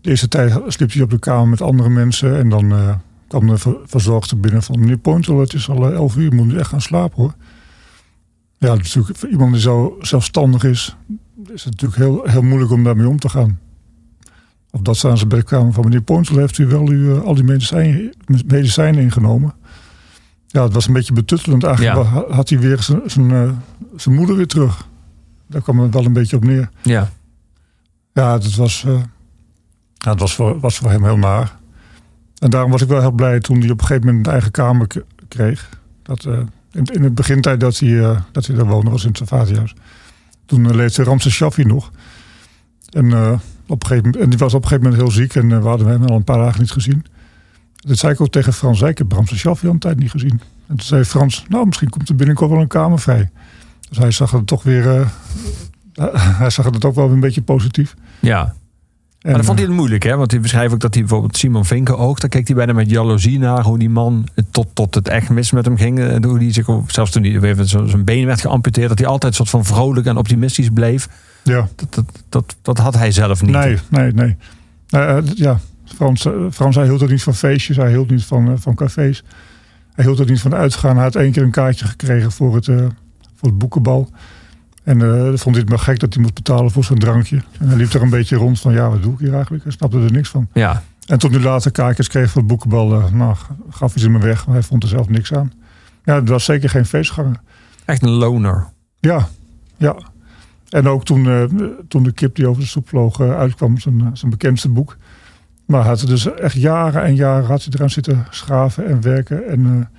[SPEAKER 3] De eerste tijd sliep hij op de kamer met andere mensen. En dan eh, kwam de ver- verzorgster binnen van... meneer Pointel, het is al eh, elf uur, moet nu echt gaan slapen hoor. Ja, natuurlijk, voor iemand die zo zelfstandig is... is het natuurlijk heel, heel moeilijk om daarmee om te gaan. Of dat ze aan zijn bed kwamen van... meneer Pointel, heeft u wel uw, eh, al die medicijnen, medicijnen ingenomen? Ja, het was een beetje betuttelend. Eigenlijk
[SPEAKER 2] Ja.
[SPEAKER 3] had hij weer zijn, zijn, eh, zijn moeder weer terug. Daar kwam het wel een beetje op neer.
[SPEAKER 2] Ja.
[SPEAKER 3] Ja, dat was, ja, het was, voor, was voor hem heel naar. En daarom was ik wel heel blij toen hij op een gegeven moment een eigen kamer kreeg. Dat, eh, in, in het begintijd dat hij, eh, dat hij daar woonde, was in het. Toen uh, leefde Ramses Shaffi nog. En, eh, op een gegeven, en die was op een gegeven moment heel ziek en eh, we hadden hem al een paar dagen niet gezien. Dat zei ik ook tegen Frans. Ik heb Ramses Shaffi al een tijd niet gezien. En toen zei Frans, nou misschien komt er binnenkort wel een kamer vrij. Dus hij zag het toch weer... eh, hij zag het ook wel een beetje positief.
[SPEAKER 2] Ja.
[SPEAKER 3] En,
[SPEAKER 2] Maar dat vond hij
[SPEAKER 3] eh,
[SPEAKER 2] het moeilijk, hè? Want hij beschrijft ook dat hij bijvoorbeeld Simon Vinken ook... daar keek hij bijna met jaloezie naar hoe die man tot, tot het echt mis met hem ging. En hoe die zich, zelfs toen hij even zijn been werd geamputeerd... dat hij altijd soort van vrolijk en optimistisch bleef.
[SPEAKER 3] ja,
[SPEAKER 2] Dat, dat, dat, dat had hij zelf niet.
[SPEAKER 3] nee, nee, nee. Eh, eh, ja, Frans, eh, Frans, hij hield ook niet van feestjes. Hij hield niet van, eh, van cafés. Hij hield ook niet van uitgaan. Hij had één keer een kaartje gekregen voor het, eh, voor het boekenbal. En eh vond hij het maar gek dat hij moest betalen voor zijn drankje. En hij liep er een beetje rond van, ja, wat doe ik hier eigenlijk? Hij snapte er niks van.
[SPEAKER 2] Ja,
[SPEAKER 3] En toen hij later kaartjes kreeg voor het boekenbal, eh, nou, gaf hij ze me weg. Maar hij vond er zelf niks aan. Ja, het was zeker geen feestganger.
[SPEAKER 2] echt een loner.
[SPEAKER 3] Ja, ja. En ook toen, eh, toen de kip die over de soep vloog uitkwam, zijn, zijn bekendste boek. Maar hij had er dus echt jaren en jaren had hij eraan zitten schaven en werken. En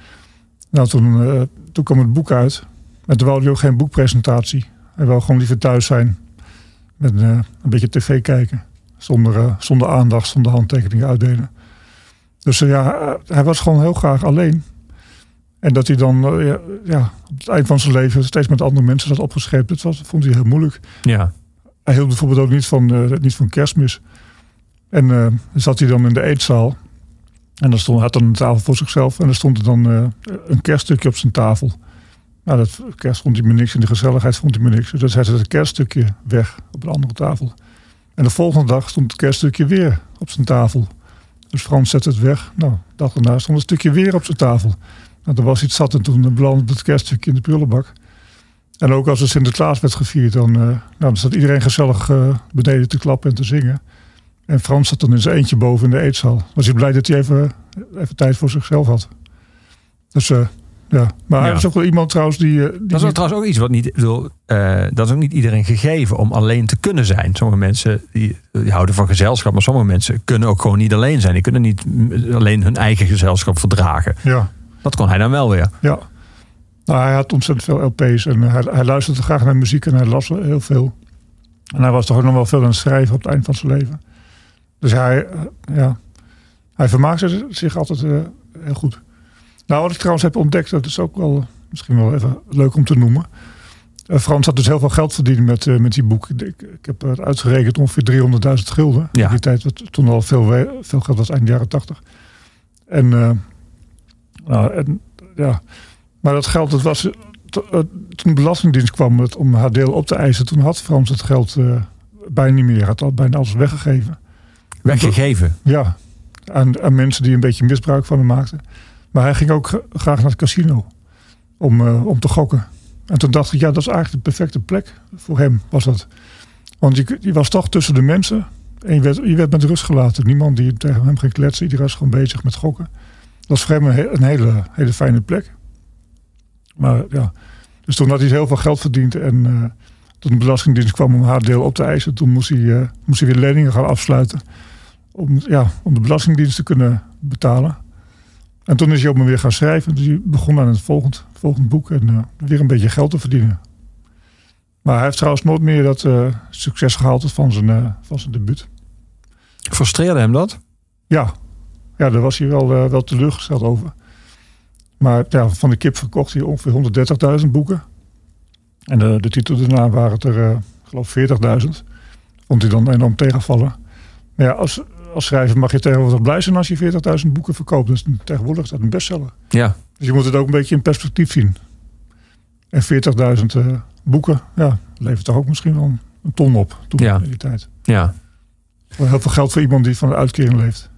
[SPEAKER 3] nou, toen, toen kwam het boek uit. En toen wou hij ook geen boekpresentatie. Hij wou gewoon liever thuis zijn. Met eh, een beetje tv kijken. Zonder, eh, zonder aandacht, zonder handtekeningen uitdelen. Dus eh, ja, hij was gewoon heel graag alleen. En dat hij dan ja, ja, op het eind van zijn leven steeds met andere mensen zat opgescheept. Dat was, vond hij heel moeilijk.
[SPEAKER 2] Ja,
[SPEAKER 3] Hij hield bijvoorbeeld ook niet van, niet van kerstmis. En zat hij dan in de eetzaal. En dan stond, hij had dan een tafel voor zichzelf. En er stond er dan een kerststukje op zijn tafel. Nou, dat kerst vond hij me niks. En de gezelligheid vond hij me niks. Dus hij zette het kerststukje weg op een andere tafel. En de volgende dag stond het kerststukje weer op zijn tafel. Dus Frans zette het weg. Nou, de dag daarna stond een stukje weer op zijn tafel. Nou, er was iets zat en toen belandde het kerststukje in de prullenbak. En ook als er Sinterklaas werd gevierd, dan, eh, nou, dan zat iedereen gezellig eh, beneden te klappen en te zingen. En Frans zat dan in zijn eentje boven in de eetzaal. Was hij blij dat hij even, even tijd voor zichzelf had. Dus eh, ja, maar hij was ook wel iemand trouwens die... eh, die
[SPEAKER 2] dat is ook trouwens ook iets wat niet... bedoel, eh, dat is ook niet iedereen gegeven om alleen te kunnen zijn. Sommige mensen die, die houden van gezelschap, maar sommige mensen kunnen ook gewoon niet alleen zijn. Die kunnen niet alleen hun eigen gezelschap verdragen.
[SPEAKER 3] ja,
[SPEAKER 2] Dat kon hij dan wel weer.
[SPEAKER 3] ja. Nou, hij had ontzettend veel LP's en hij, hij luisterde graag naar muziek en hij las heel veel. En hij was toch ook nog wel veel aan het schrijven op het eind van zijn leven. Dus hij, eh, ja, hij vermaakte zich altijd eh, heel goed. Nou, wat ik trouwens heb ontdekt, dat is ook wel misschien wel even leuk om te noemen. Eh, Frans had dus heel veel geld verdiend met, eh, met die boek. Ik, ik heb het uitgerekend ongeveer 300.000 gulden.
[SPEAKER 2] Ja.
[SPEAKER 3] In die tijd, wat toen al veel, veel geld was, eind jaren 80. En, eh, nou, en ja, maar dat geld, dat was, to- eh, toen de Belastingdienst kwam met, om haar deel op te eisen, toen had Frans het geld eh, bijna niet meer. Had al bijna alles weggegeven.
[SPEAKER 2] Weggegeven.
[SPEAKER 3] Ja, aan, aan mensen die een beetje misbruik van hem maakten. Maar hij ging ook gra- graag naar het casino om, eh, om te gokken. En toen dacht ik, ja, dat is eigenlijk de perfecte plek voor hem, was dat. Want je, was toch tussen de mensen en je werd, je werd met rust gelaten. Niemand die tegen hem ging kletsen, iedereen was gewoon bezig met gokken. Dat was voor hem een, he- een hele, hele fijne plek. Maar ja, dus toen had hij heel veel geld verdiend en eh, toen de Belastingdienst kwam om haar deel op te eisen, toen moest hij, eh, moest hij weer leningen gaan afsluiten om, ja, om de Belastingdienst te kunnen betalen. En toen is hij ook maar weer gaan schrijven. Dus hij begon aan het volgend, volgend boek en eh, weer een beetje geld te verdienen. Maar hij heeft trouwens nooit meer dat eh, succes gehaald van zijn, eh, van zijn debuut.
[SPEAKER 2] Frustreerde hem dat?
[SPEAKER 3] Ja, ja daar was hij wel, wel teleurgesteld over. Maar ja, van de kip verkocht hij ongeveer 130.000 boeken. En de, de titel daarna waren het er, ik geloof 40.000. Vond hij dan enorm tegenvallen. Maar ja, als, als schrijver mag je tegenwoordig blij zijn als je 40.000 boeken verkoopt. Dus tegenwoordig is dat een bestseller.
[SPEAKER 2] Ja.
[SPEAKER 3] Dus je moet het ook een beetje in perspectief zien. En 40.000 eh, boeken, ja, levert toch ook misschien wel een, een ton op toen
[SPEAKER 2] Ja.
[SPEAKER 3] in die tijd.
[SPEAKER 2] Ja.
[SPEAKER 3] Wel Heel veel geld voor iemand die van de uitkering leeft.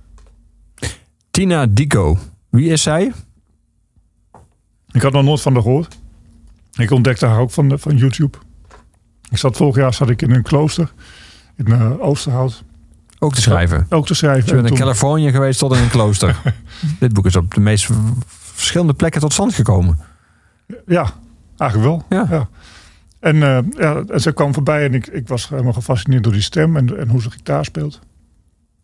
[SPEAKER 2] Tina Dico. Wie is zij?
[SPEAKER 3] Ik had nog nooit van haar gehoord. Ik ontdekte haar ook van, de- van YouTube. Ik zat vorig jaar zat ik in een klooster in eh, Oosterhout.
[SPEAKER 2] Ook te schrijven.
[SPEAKER 3] Ook te schrijven.
[SPEAKER 2] Je bent
[SPEAKER 3] En
[SPEAKER 2] in Californië geweest tot in een klooster. Dit boek is op de meest verschillende plekken tot stand gekomen.
[SPEAKER 3] Ja, eigenlijk wel.
[SPEAKER 2] Ja.
[SPEAKER 3] En, eh, ja, en ze kwam voorbij en ik, ik was helemaal gefascineerd door die stem en, en hoe ze gitaar speelt.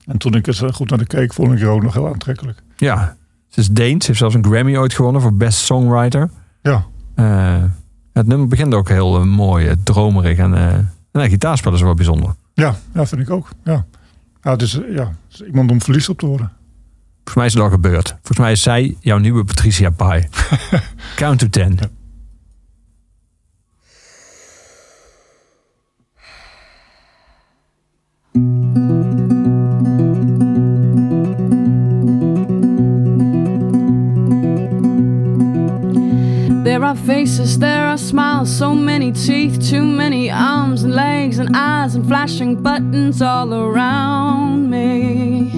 [SPEAKER 3] En toen ik eens eh, goed naar de keek, vond ik haar ook nog heel aantrekkelijk.
[SPEAKER 2] Ja. Ze is Deens. Ze heeft zelfs een Grammy ooit gewonnen voor Best Songwriter.
[SPEAKER 3] Ja,
[SPEAKER 2] Eh, het nummer begint ook heel mooi, dromerig. En, en gitaarspel is wel bijzonder.
[SPEAKER 3] ja, ja vind ik ook. Ja. Ja, het is, eh, ja, is iemand om verliefd op te worden.
[SPEAKER 2] Volgens mij is het al gebeurd. Volgens mij is zij jouw nieuwe Patricia Pai. Count to ten.
[SPEAKER 5] There are faces, there are smiles, so many teeth, too many arms and legs and eyes and flashing buttons all around me.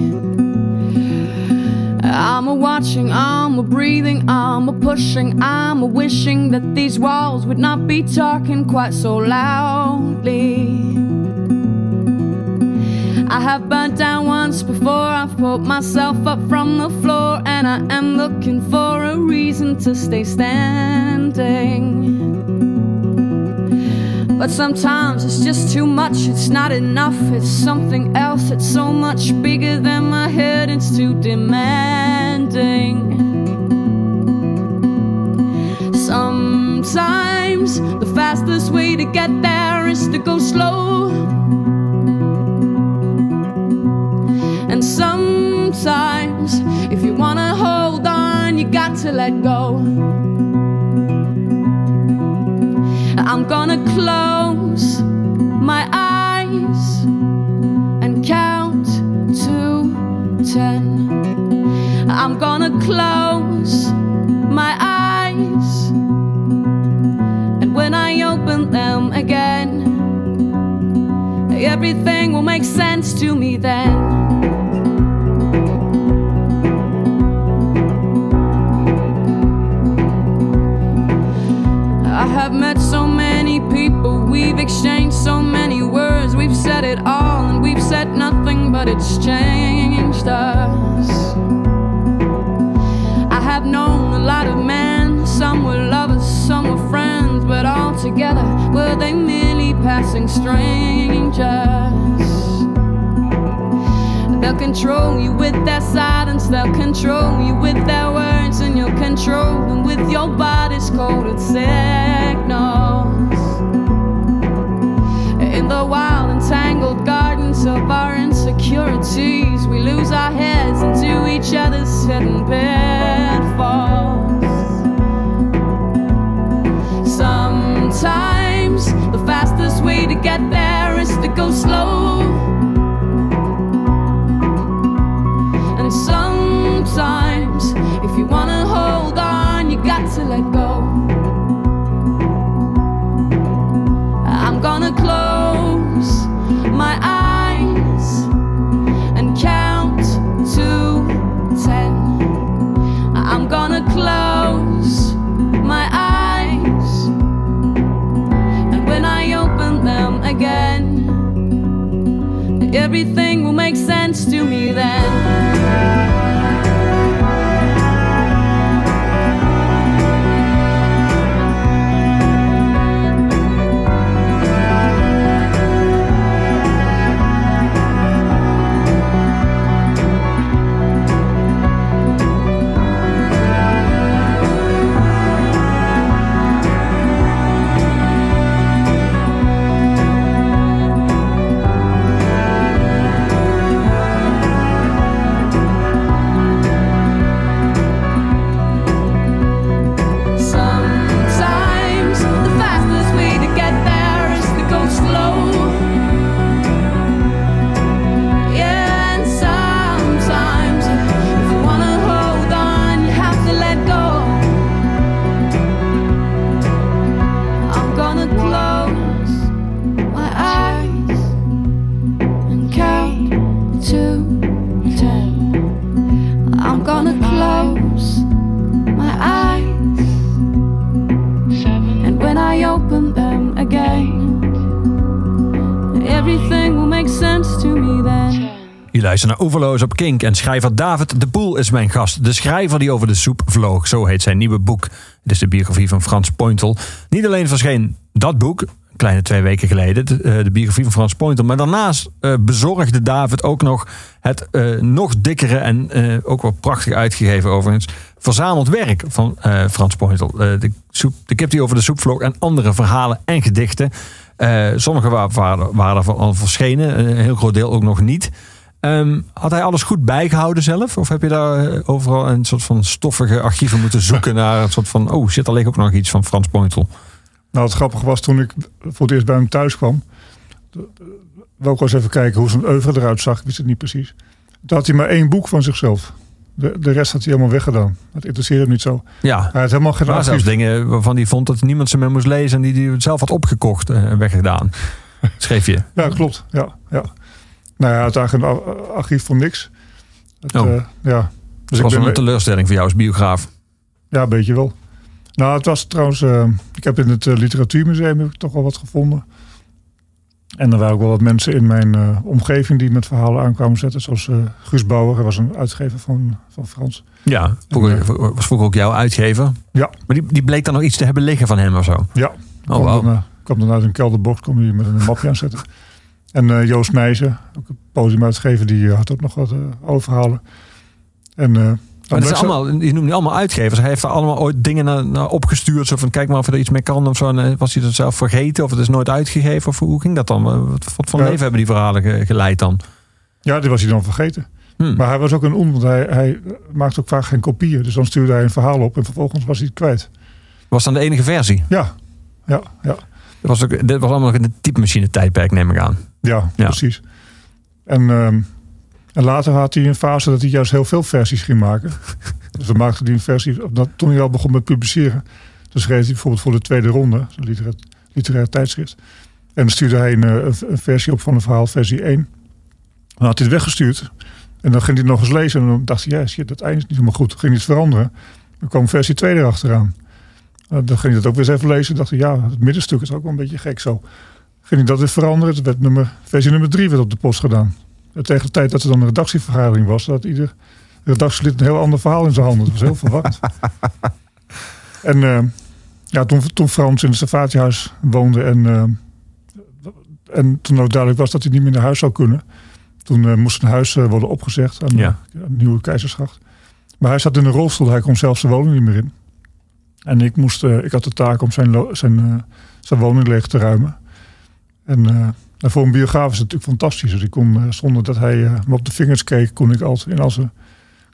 [SPEAKER 5] I'm a watching, I'm a breathing, I'm a pushing, I'm a wishing that these walls would not be talking quite so loudly. I have burnt down once before, I've pulled myself up from the floor, and I am looking for a reason to stay standing. But sometimes it's just too much, it's not enough, it's something else, it's so much bigger than my head, it's too demanding. Sometimes the fastest way to get there is to go slow. And sometimes, if you wanna hold on, you got to let go. I'm gonna close my eyes and count to ten. I'm gonna close my eyes, and when I open them again, everything will make sense to me then. I have met so many people, we've exchanged so many words, we've said it all, and we've said nothing, but it's changed us. I have known a lot of men, some were lovers, some were friends, but all together were they merely passing strangers? They'll control you with their silence, they'll control you with their words, and you'll control them with your body's coded signals. In the wild, entangled gardens of our insecurities, we lose our heads into each other's hidden pitfalls. Sometimes the fastest way to get there is to go slow. Everything will make sense to me then.
[SPEAKER 2] Luistert naar Oeverloos op Kink en schrijver David de Poel is mijn gast. De schrijver die over de soep vloog, zo heet zijn nieuwe boek. Het is de biografie van Frans Pointel. Niet alleen verscheen dat boek, kleine twee weken geleden, de, eh, de biografie van Frans Pointel. Maar daarnaast eh, bezorgde David ook nog het eh, nog dikkere en ook wel prachtig uitgegeven overigens, verzameld werk van Frans Pointel. De, soep, de kip die over de soep vloog en andere verhalen en gedichten. Sommige wa- waren, waren al verschenen, een heel groot deel ook nog niet. Ehm, had hij alles goed bijgehouden zelf? Of heb je daar eh, overal een soort van stoffige archieven moeten zoeken naar een soort van, oh, zit er ligt ook nog iets van Frans Pointel?
[SPEAKER 3] Nou, het grappige was toen ik voor het eerst bij hem thuis kwam. Wil ik wel eens even kijken hoe zijn oeuvre eruit zag. Ik wist het niet precies. Toen had hij maar één boek van zichzelf. De, de rest had hij helemaal weggedaan. Dat interesseerde hem niet zo.
[SPEAKER 2] Ja,
[SPEAKER 3] Hij had helemaal geen
[SPEAKER 2] maar zelfs dingen waarvan hij vond dat niemand ze meer moest lezen en die hij zelf had opgekocht en weggedaan. Schreef je.
[SPEAKER 3] Ja, klopt. Ja, ja. Nou ja, had eigenlijk een archief voor niks. Het,
[SPEAKER 2] Oh.
[SPEAKER 3] eh, ja. Dus
[SPEAKER 2] Dat was wel een teleurstelling voor jou als biograaf.
[SPEAKER 3] Ja, een beetje wel. Nou, het was trouwens... eh, ik heb in het eh, literatuurmuseum heb ik toch wel wat gevonden. En er waren ook wel wat mensen in mijn omgeving die met verhalen aankwamen zetten. Zoals eh, Guus Bauer, hij was een uitgever van, van Frans.
[SPEAKER 2] Ja, vroeger, was vroeger ook jouw uitgever.
[SPEAKER 3] Ja.
[SPEAKER 2] Maar die, die bleek dan nog iets te hebben liggen van hem of zo.
[SPEAKER 3] Ja,
[SPEAKER 2] Oh,
[SPEAKER 3] kwam,
[SPEAKER 2] wauw.
[SPEAKER 3] dan, kwam dan uit een kelderbox, kwam hij met een mapje aanzetten. En eh, Joost Nijzen, ook een podiumuitgever, die eh, had ook nog wat eh oude verhalen. En,
[SPEAKER 2] Maar dat is allemaal, je noemt allemaal uitgevers. Hij heeft er allemaal ooit dingen naar, naar opgestuurd. Zo van, kijk maar of er iets mee kan of zo. En, was hij dat zelf vergeten of het is nooit uitgegeven? Of hoe ging dat dan? Wat, wat voor
[SPEAKER 3] Ja.
[SPEAKER 2] leven hebben die verhalen ge- geleid dan?
[SPEAKER 3] Ja, die was hij dan vergeten.
[SPEAKER 2] Hm.
[SPEAKER 3] Maar hij was ook een on, want hij, hij maakte ook vaak geen kopieën. Dus dan stuurde hij een verhaal op en vervolgens was hij het kwijt.
[SPEAKER 2] Was dan de enige versie?
[SPEAKER 3] Ja, ja, ja.
[SPEAKER 2] Dat was ook, dit was allemaal nog in de typemachine tijdperk, neem ik aan.
[SPEAKER 3] Ja,
[SPEAKER 2] Ja.
[SPEAKER 3] precies. En, ehm, en later had hij een fase dat hij juist heel veel versies ging maken. dus dan maakte hij een versie, toen hij al begon met publiceren. Dus schreef hij bijvoorbeeld voor de tweede ronde, een literair, tijdschrift. En dan stuurde hij een, eh, een, een versie op van een verhaal, versie 1. Dan had hij het weggestuurd. En dan ging hij het nog eens lezen. En dan dacht hij, ja, shit, dat einde is niet helemaal goed. Dan ging hij het veranderen. Dan kwam versie 2 erachteraan. Uh, dan ging hij dat ook weer eens even lezen. dacht hij, ja, het middenstuk is ook wel een beetje gek zo. Ging hij dat weer veranderen. Het werd nummer, versie nummer 3 werd op de post gedaan. En tegen de tijd dat er dan een redactievergadering was, had ieder redactielid een heel ander verhaal in zijn handen. Dat was heel verwarrend. en uh, ja, toen, toen Frans in het Stavatiehuis woonde en, uh, en toen ook duidelijk was dat hij niet meer naar huis zou kunnen. Toen uh, moest zijn huis worden opgezegd aan,
[SPEAKER 2] Ja.
[SPEAKER 3] de, aan de Nieuwe Keizersgracht. Maar hij zat in een rolstoel, hij kon zelf zijn woning niet meer in. En ik, moest, uh, ik had de taak om zijn, zijn, uh, zijn woning leeg te ruimen. En uh, voor een biograaf is het natuurlijk fantastisch. Dus ik kon, zonder dat hij me op de vingers keek, kon ik altijd in al zijn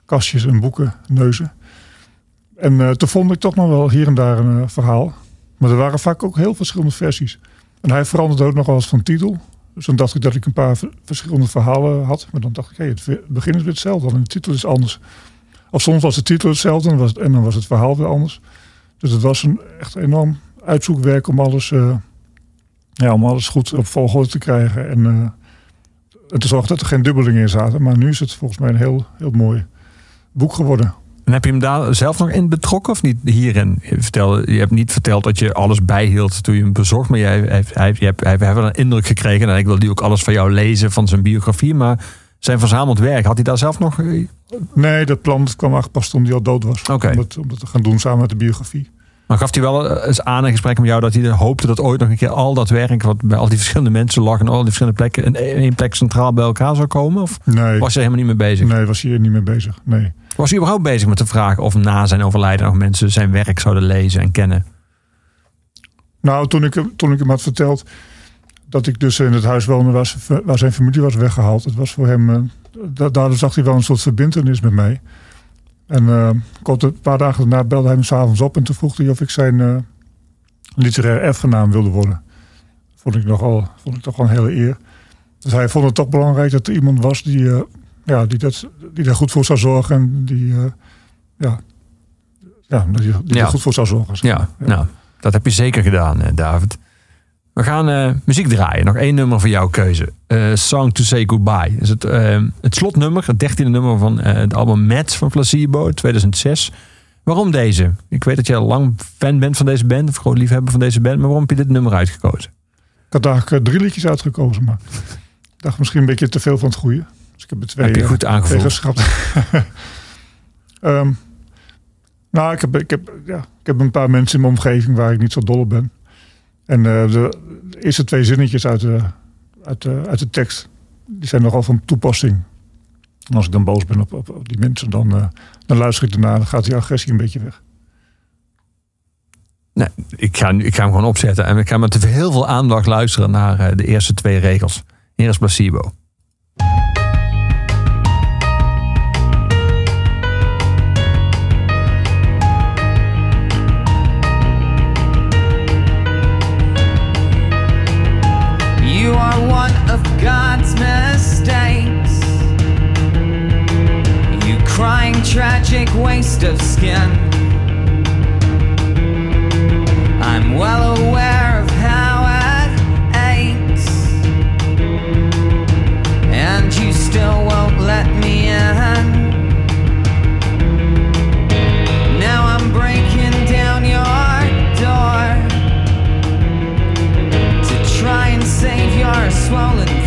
[SPEAKER 3] kastjes en boeken neuzen. En toen vond ik toch nog wel hier en daar een verhaal. Maar er waren vaak ook heel verschillende versies. En hij veranderde ook nog wel eens van titel. Dus dan dacht ik dat ik een paar verschillende verhalen had. Maar dan dacht ik, hey, het begin is weer hetzelfde. En de titel is anders. Of soms was de titel hetzelfde was, en dan was het verhaal weer anders. Dus het was een echt enorm uitzoekwerk om alles, uh, ja, om alles goed op volgorde te krijgen. En, uh, en te zorgen dat er geen dubbelingen in zaten. Maar nu is het volgens mij een heel, heel mooi boek geworden.
[SPEAKER 2] En heb je hem daar zelf nog in betrokken of niet hierin? Je, je hebt niet verteld dat je alles bijhield toen je hem bezocht. Maar jij, hij, hij, hebt, hij, we hebben een indruk gekregen. En ik wil die ook alles van jou lezen van zijn biografie. Maar zijn verzameld werk, had hij daar zelf nog... eh,
[SPEAKER 3] Nee, dat plan dat kwam eigenlijk pas toen hij al dood was.
[SPEAKER 2] Oké.
[SPEAKER 3] Om, dat te gaan doen samen met de biografie.
[SPEAKER 2] Maar gaf hij wel eh, eens aan in gesprek met jou dat hij hoopte dat ooit nog een keer al dat werk, wat bij al die verschillende mensen lag en al die verschillende plekken, in één plek centraal bij elkaar zou komen? Of
[SPEAKER 3] Nee,
[SPEAKER 2] was er helemaal niet mee bezig?
[SPEAKER 3] nee was hier niet mee bezig. Nee.
[SPEAKER 2] Was hij überhaupt bezig met de vraag of na zijn overlijden nog mensen zijn werk zouden lezen en kennen?
[SPEAKER 3] Nou, toen ik, hem- toen ik hem had verteld dat ik dus in het huis woonde waar, zijn familie was weggehaald. Het was voor hem, eh, da- daardoor zag hij wel een soort verbindenis met mij. En kort een paar dagen daarna belde hij me s'avonds op en toen vroeg hij of ik zijn eh literair erfgenaam wilde worden. Vond ik, nogal, vond ik toch wel een hele eer. Dus hij vond het toch belangrijk dat er iemand was die, ja, die, dat, die daar goed voor zou zorgen. En die, ja, ja, die, die
[SPEAKER 2] Ja.
[SPEAKER 3] er goed voor zou zorgen. zeg
[SPEAKER 2] Ja,
[SPEAKER 3] maar.
[SPEAKER 2] nou, dat heb je zeker gedaan, David. We gaan eh, muziek draaien. Nog één nummer voor jouw keuze. Eh, Song to Say Goodbye. Is het, eh, het slotnummer, het dertiende nummer van het album Mad van Placebo, 2006. Waarom deze? Ik weet dat je al lang fan bent van deze band, of groot liefhebber van deze band, maar waarom heb je dit nummer uitgekozen?
[SPEAKER 3] Ik had eigenlijk drie liedjes uitgekozen, maar ik dacht misschien een beetje te veel van het goede. Dus ik heb er twee,
[SPEAKER 2] heb je goed aangevoeld.
[SPEAKER 3] Ehm, nou, ik heb, ik, heb, ja, ik heb een paar mensen in mijn omgeving waar ik niet zo dol op ben. En eh, de eerste twee zinnetjes uit de, uit, de, uit de tekst, die zijn nogal van toepassing. En als ik dan boos ben op, op, die mensen, dan, eh, dan luister ik ernaar. Dan gaat die agressie een beetje weg.
[SPEAKER 2] Nee, ik ga, ik ga hem gewoon opzetten en ik ga met heel veel aandacht luisteren naar eh, de eerste twee regels. Hier Placebo.
[SPEAKER 4] Of God's mistakes. You crying tragic waste of skin. I'm well aware of how it aches. And you still won't let me in. are swollen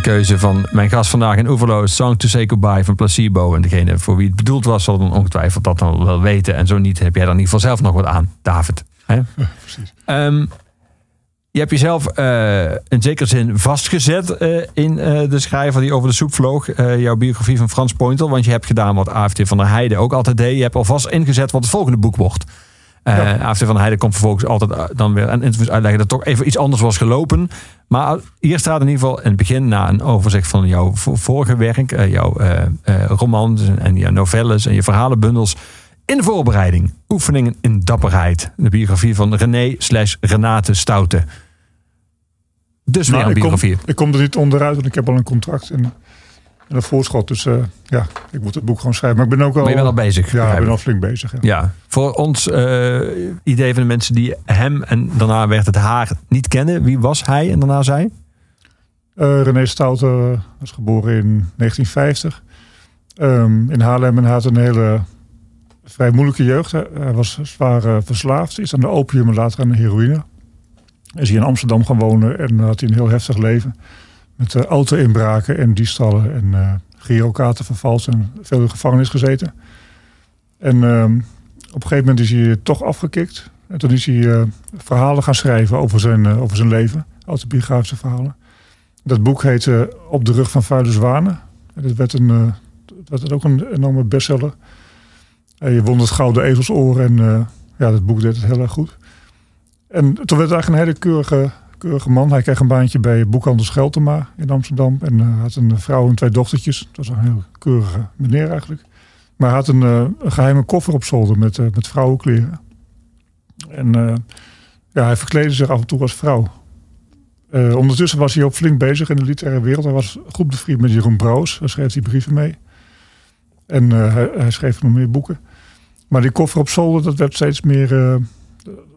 [SPEAKER 2] Keuze van mijn gast vandaag in Oeverloos. Song to Say Goodbye van Placebo. En degene voor wie het bedoeld was, zal dan ongetwijfeld dat dan wel weten. En zo niet, heb jij dan in ieder geval zelf nog wat aan, David. Hè?
[SPEAKER 3] precies.
[SPEAKER 2] Ehm, je hebt jezelf eh, in zekere zin vastgezet eh, in eh, de schrijver die over de soep vloog. Jouw biografie van Frans Pointel. Want je hebt gedaan wat AFT van der Heijden ook altijd deed. Je hebt alvast ingezet wat het volgende boek wordt. Eh
[SPEAKER 3] Ja.
[SPEAKER 2] AFT van der Heijden komt vervolgens altijd eh, dan weer aan interviews uitleggen dat toch even iets anders was gelopen. Maar hier staat in ieder geval in het begin na een overzicht van jouw vo- vorige werk. eh, jouw eh, eh, romans en, en je novelles en je verhalenbundels. In de voorbereiding. Oefeningen in dapperheid. De biografie van René slash Renate Stoute. Dus weer
[SPEAKER 3] Nou,
[SPEAKER 2] een
[SPEAKER 3] ik, kom,
[SPEAKER 2] biografie.
[SPEAKER 3] ik kom er niet onderuit, want ik heb al een contract en, en een voorschot. Dus eh, ja, ik moet het boek gewoon schrijven. Maar ik ben ook al,
[SPEAKER 2] Maar je bent al bezig.
[SPEAKER 3] ja, ik ben al flink bezig. Ja.
[SPEAKER 2] Ja, voor ons eh, idee van de mensen die hem en daarna werd het haar niet kennen. Wie was hij en daarna zij?
[SPEAKER 3] Eh, René Stoute was geboren in 1950 ehm, in Haarlem en had een hele vrij moeilijke jeugd. Hij was zwaar verslaafd, is aan de opium en later aan de heroïne. Is hij in Amsterdam gaan wonen en had hij een heel heftig leven. Met eh, auto-inbraken en diefstallen en eh girokaarten vervals en veel in de gevangenis gezeten. En ehm, op een gegeven moment is hij toch afgekikt. En toen is hij eh, verhalen gaan schrijven over zijn, over zijn leven, autobiografische verhalen. Dat boek heette Op de rug van vuile zwanen. En dat werd, een, dat werd ook een enorme bestseller. Je won het Gouden Ezelsoor en ja, dat boek deed het heel erg goed. En toen werd het eigenlijk een hele keurige, keurige man. Hij kreeg een baantje bij boekhandel Scheltema in Amsterdam. En eh, had een vrouw en twee dochtertjes. Het was een heel keurige meneer eigenlijk. Maar hij had een, eh, geheime koffer op zolder met, eh, met vrouwenkleren. En eh, ja, hij verkleedde zich af en toe als vrouw. Eh, ondertussen was hij ook flink bezig in de literaire wereld. Hij was goed bevriend met Jeroen Brouws. Daar schreef hij brieven mee. En eh, hij, hij schreef nog meer boeken. Maar die koffer op zolder, dat werd steeds meer, eh,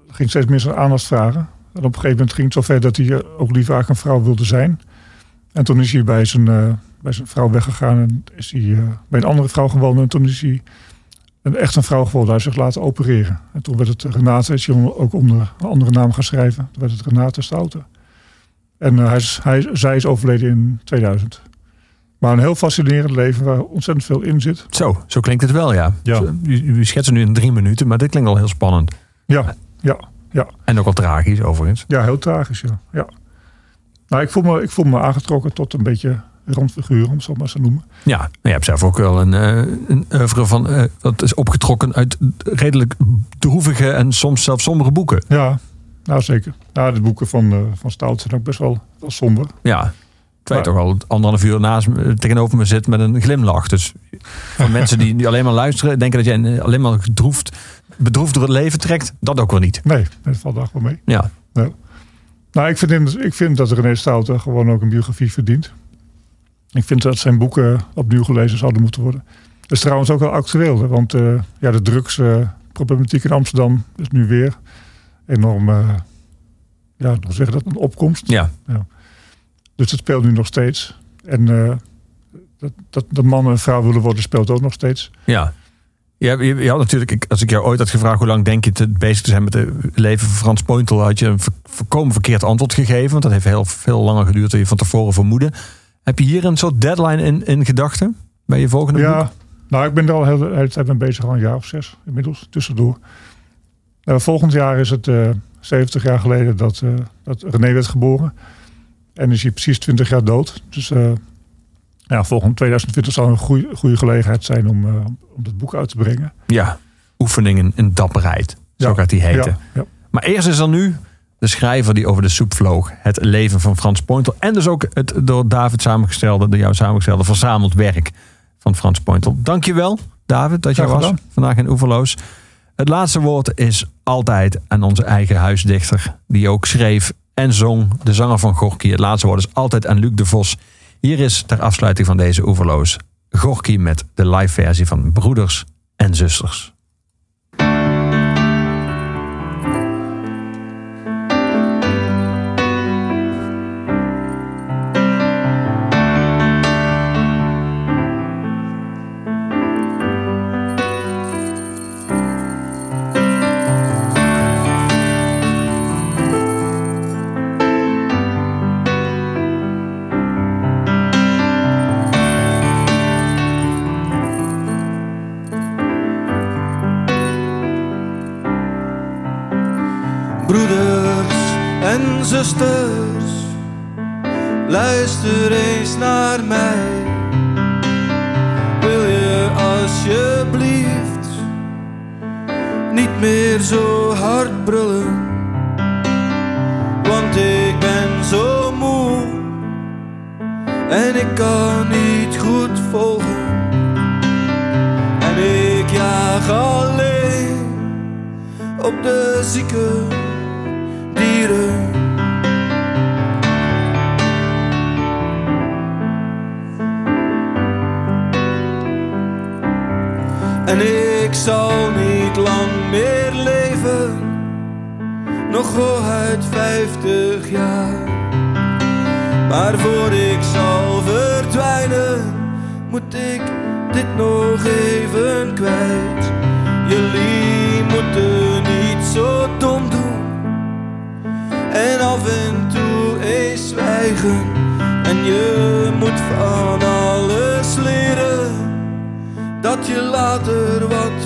[SPEAKER 3] ging steeds meer zijn aandacht vragen. En op een gegeven moment ging het zover dat hij eh, ook liever eigenlijk een vrouw wilde zijn. En toen is hij bij zijn, eh, bij zijn vrouw weggegaan en is hij eh, bij een andere vrouw gewoond. En toen is hij een, echt een vrouw geworden. Hij heeft zich laten opereren. En toen werd het Renate, is hij ook onder een andere naam gaan schrijven. Toen werd het Renate Stoute. En hij is, hij, zij is overleden in 2000. Maar een heel fascinerend leven waar ontzettend veel in zit.
[SPEAKER 2] Zo, zo klinkt het wel, ja.
[SPEAKER 3] Ja.
[SPEAKER 2] U, u schetst het nu in drie minuten, maar dit klinkt al heel spannend.
[SPEAKER 3] Ja, ja, ja.
[SPEAKER 2] En ook wel tragisch, overigens.
[SPEAKER 3] Ja, heel tragisch, ja. ja. Nou, ik voel, me, ik voel me aangetrokken tot een beetje randfiguur, om het zo maar te noemen.
[SPEAKER 2] Ja, maar je hebt zelf ook wel een, eh een oeuvre van... eh, dat is opgetrokken uit redelijk droevige en soms zelfs sombere boeken.
[SPEAKER 3] Ja, nou zeker. Nou, de boeken van, eh, van Stout zijn ook best wel, wel somber.
[SPEAKER 2] Ja, terwijl toch al anderhalf uur naast me, tegenover me zit met een glimlach. Dus voor mensen die, die alleen maar luisteren... denken dat jij alleen maar gedroefd, bedroefd door het leven trekt. Dat ook wel niet.
[SPEAKER 3] Nee, dat valt daar wel mee.
[SPEAKER 2] Ja,
[SPEAKER 3] Nou, ik vind, in- ik vind dat René Stoute gewoon ook een biografie verdient. Ik vind dat zijn boeken opnieuw gelezen zouden moeten worden. Dat is trouwens ook wel actueel, hè, want eh, ja, de drugsproblematiek in Amsterdam is nu weer enorm, eh, ja, hoe zeg je dat, een opkomst.
[SPEAKER 2] ja.
[SPEAKER 3] Dus het speelt nu nog steeds. En eh, dat, dat, dat mannen en vrouw willen worden speelt ook nog steeds.
[SPEAKER 2] Ja. Ja, je, je had natuurlijk, als ik jou ooit had gevraagd hoe lang denk je te, bezig te zijn met het leven van Frans Pointel, had je een volkomen verkeerd antwoord gegeven. Want dat heeft heel veel langer geduurd dan je van tevoren vermoedde. Heb je hier een soort deadline in, in gedachten bij je volgende boek?
[SPEAKER 3] Ja, nou, ik ben er al heel de hele tijd mee bezig, al een jaar of zes inmiddels, tussendoor. Nou, volgend jaar is het eh 70 jaar geleden dat, eh, dat René werd geboren. En is hij precies 20 jaar dood. Dus eh, ja, volgend 2020 zal een goede, goede gelegenheid zijn om, eh, om dat boek uit te brengen.
[SPEAKER 2] Ja, oefeningen in dapperheid. Zo
[SPEAKER 3] Ja.
[SPEAKER 2] gaat die heten.
[SPEAKER 3] Ja.
[SPEAKER 2] Maar eerst is er nu de schrijver die over de soep vloog. Het leven van Frans Pointel. En dus ook het door David samengestelde, door jou samengestelde verzameld werk van Frans Pointel. Dankjewel, David, dat je was vandaag in Oeverloos. Het laatste woord is altijd aan onze eigen huisdichter. Die ook schreef en zong, de zanger van Gorky. Het laatste woord is altijd aan Luc de Vos. Hier is ter afsluiting van deze Oeverloos Gorky met de live versie van Broeders en Zusters.
[SPEAKER 6] Zusters, luister eens naar mij. Wil je alsjeblieft niet meer zo hard brullen? Want ik ben zo moe en ik kan niet goed volgen. En ik jaag alleen op de zieke dieren. En ik zal niet lang meer leven, nog hooguit vijftig jaar. Maar voor ik zal verdwijnen, moet ik dit nog even kwijt. Jullie moeten niet zo dom doen en af en toe eens zwijgen. En je moet van alles leren dat je later wat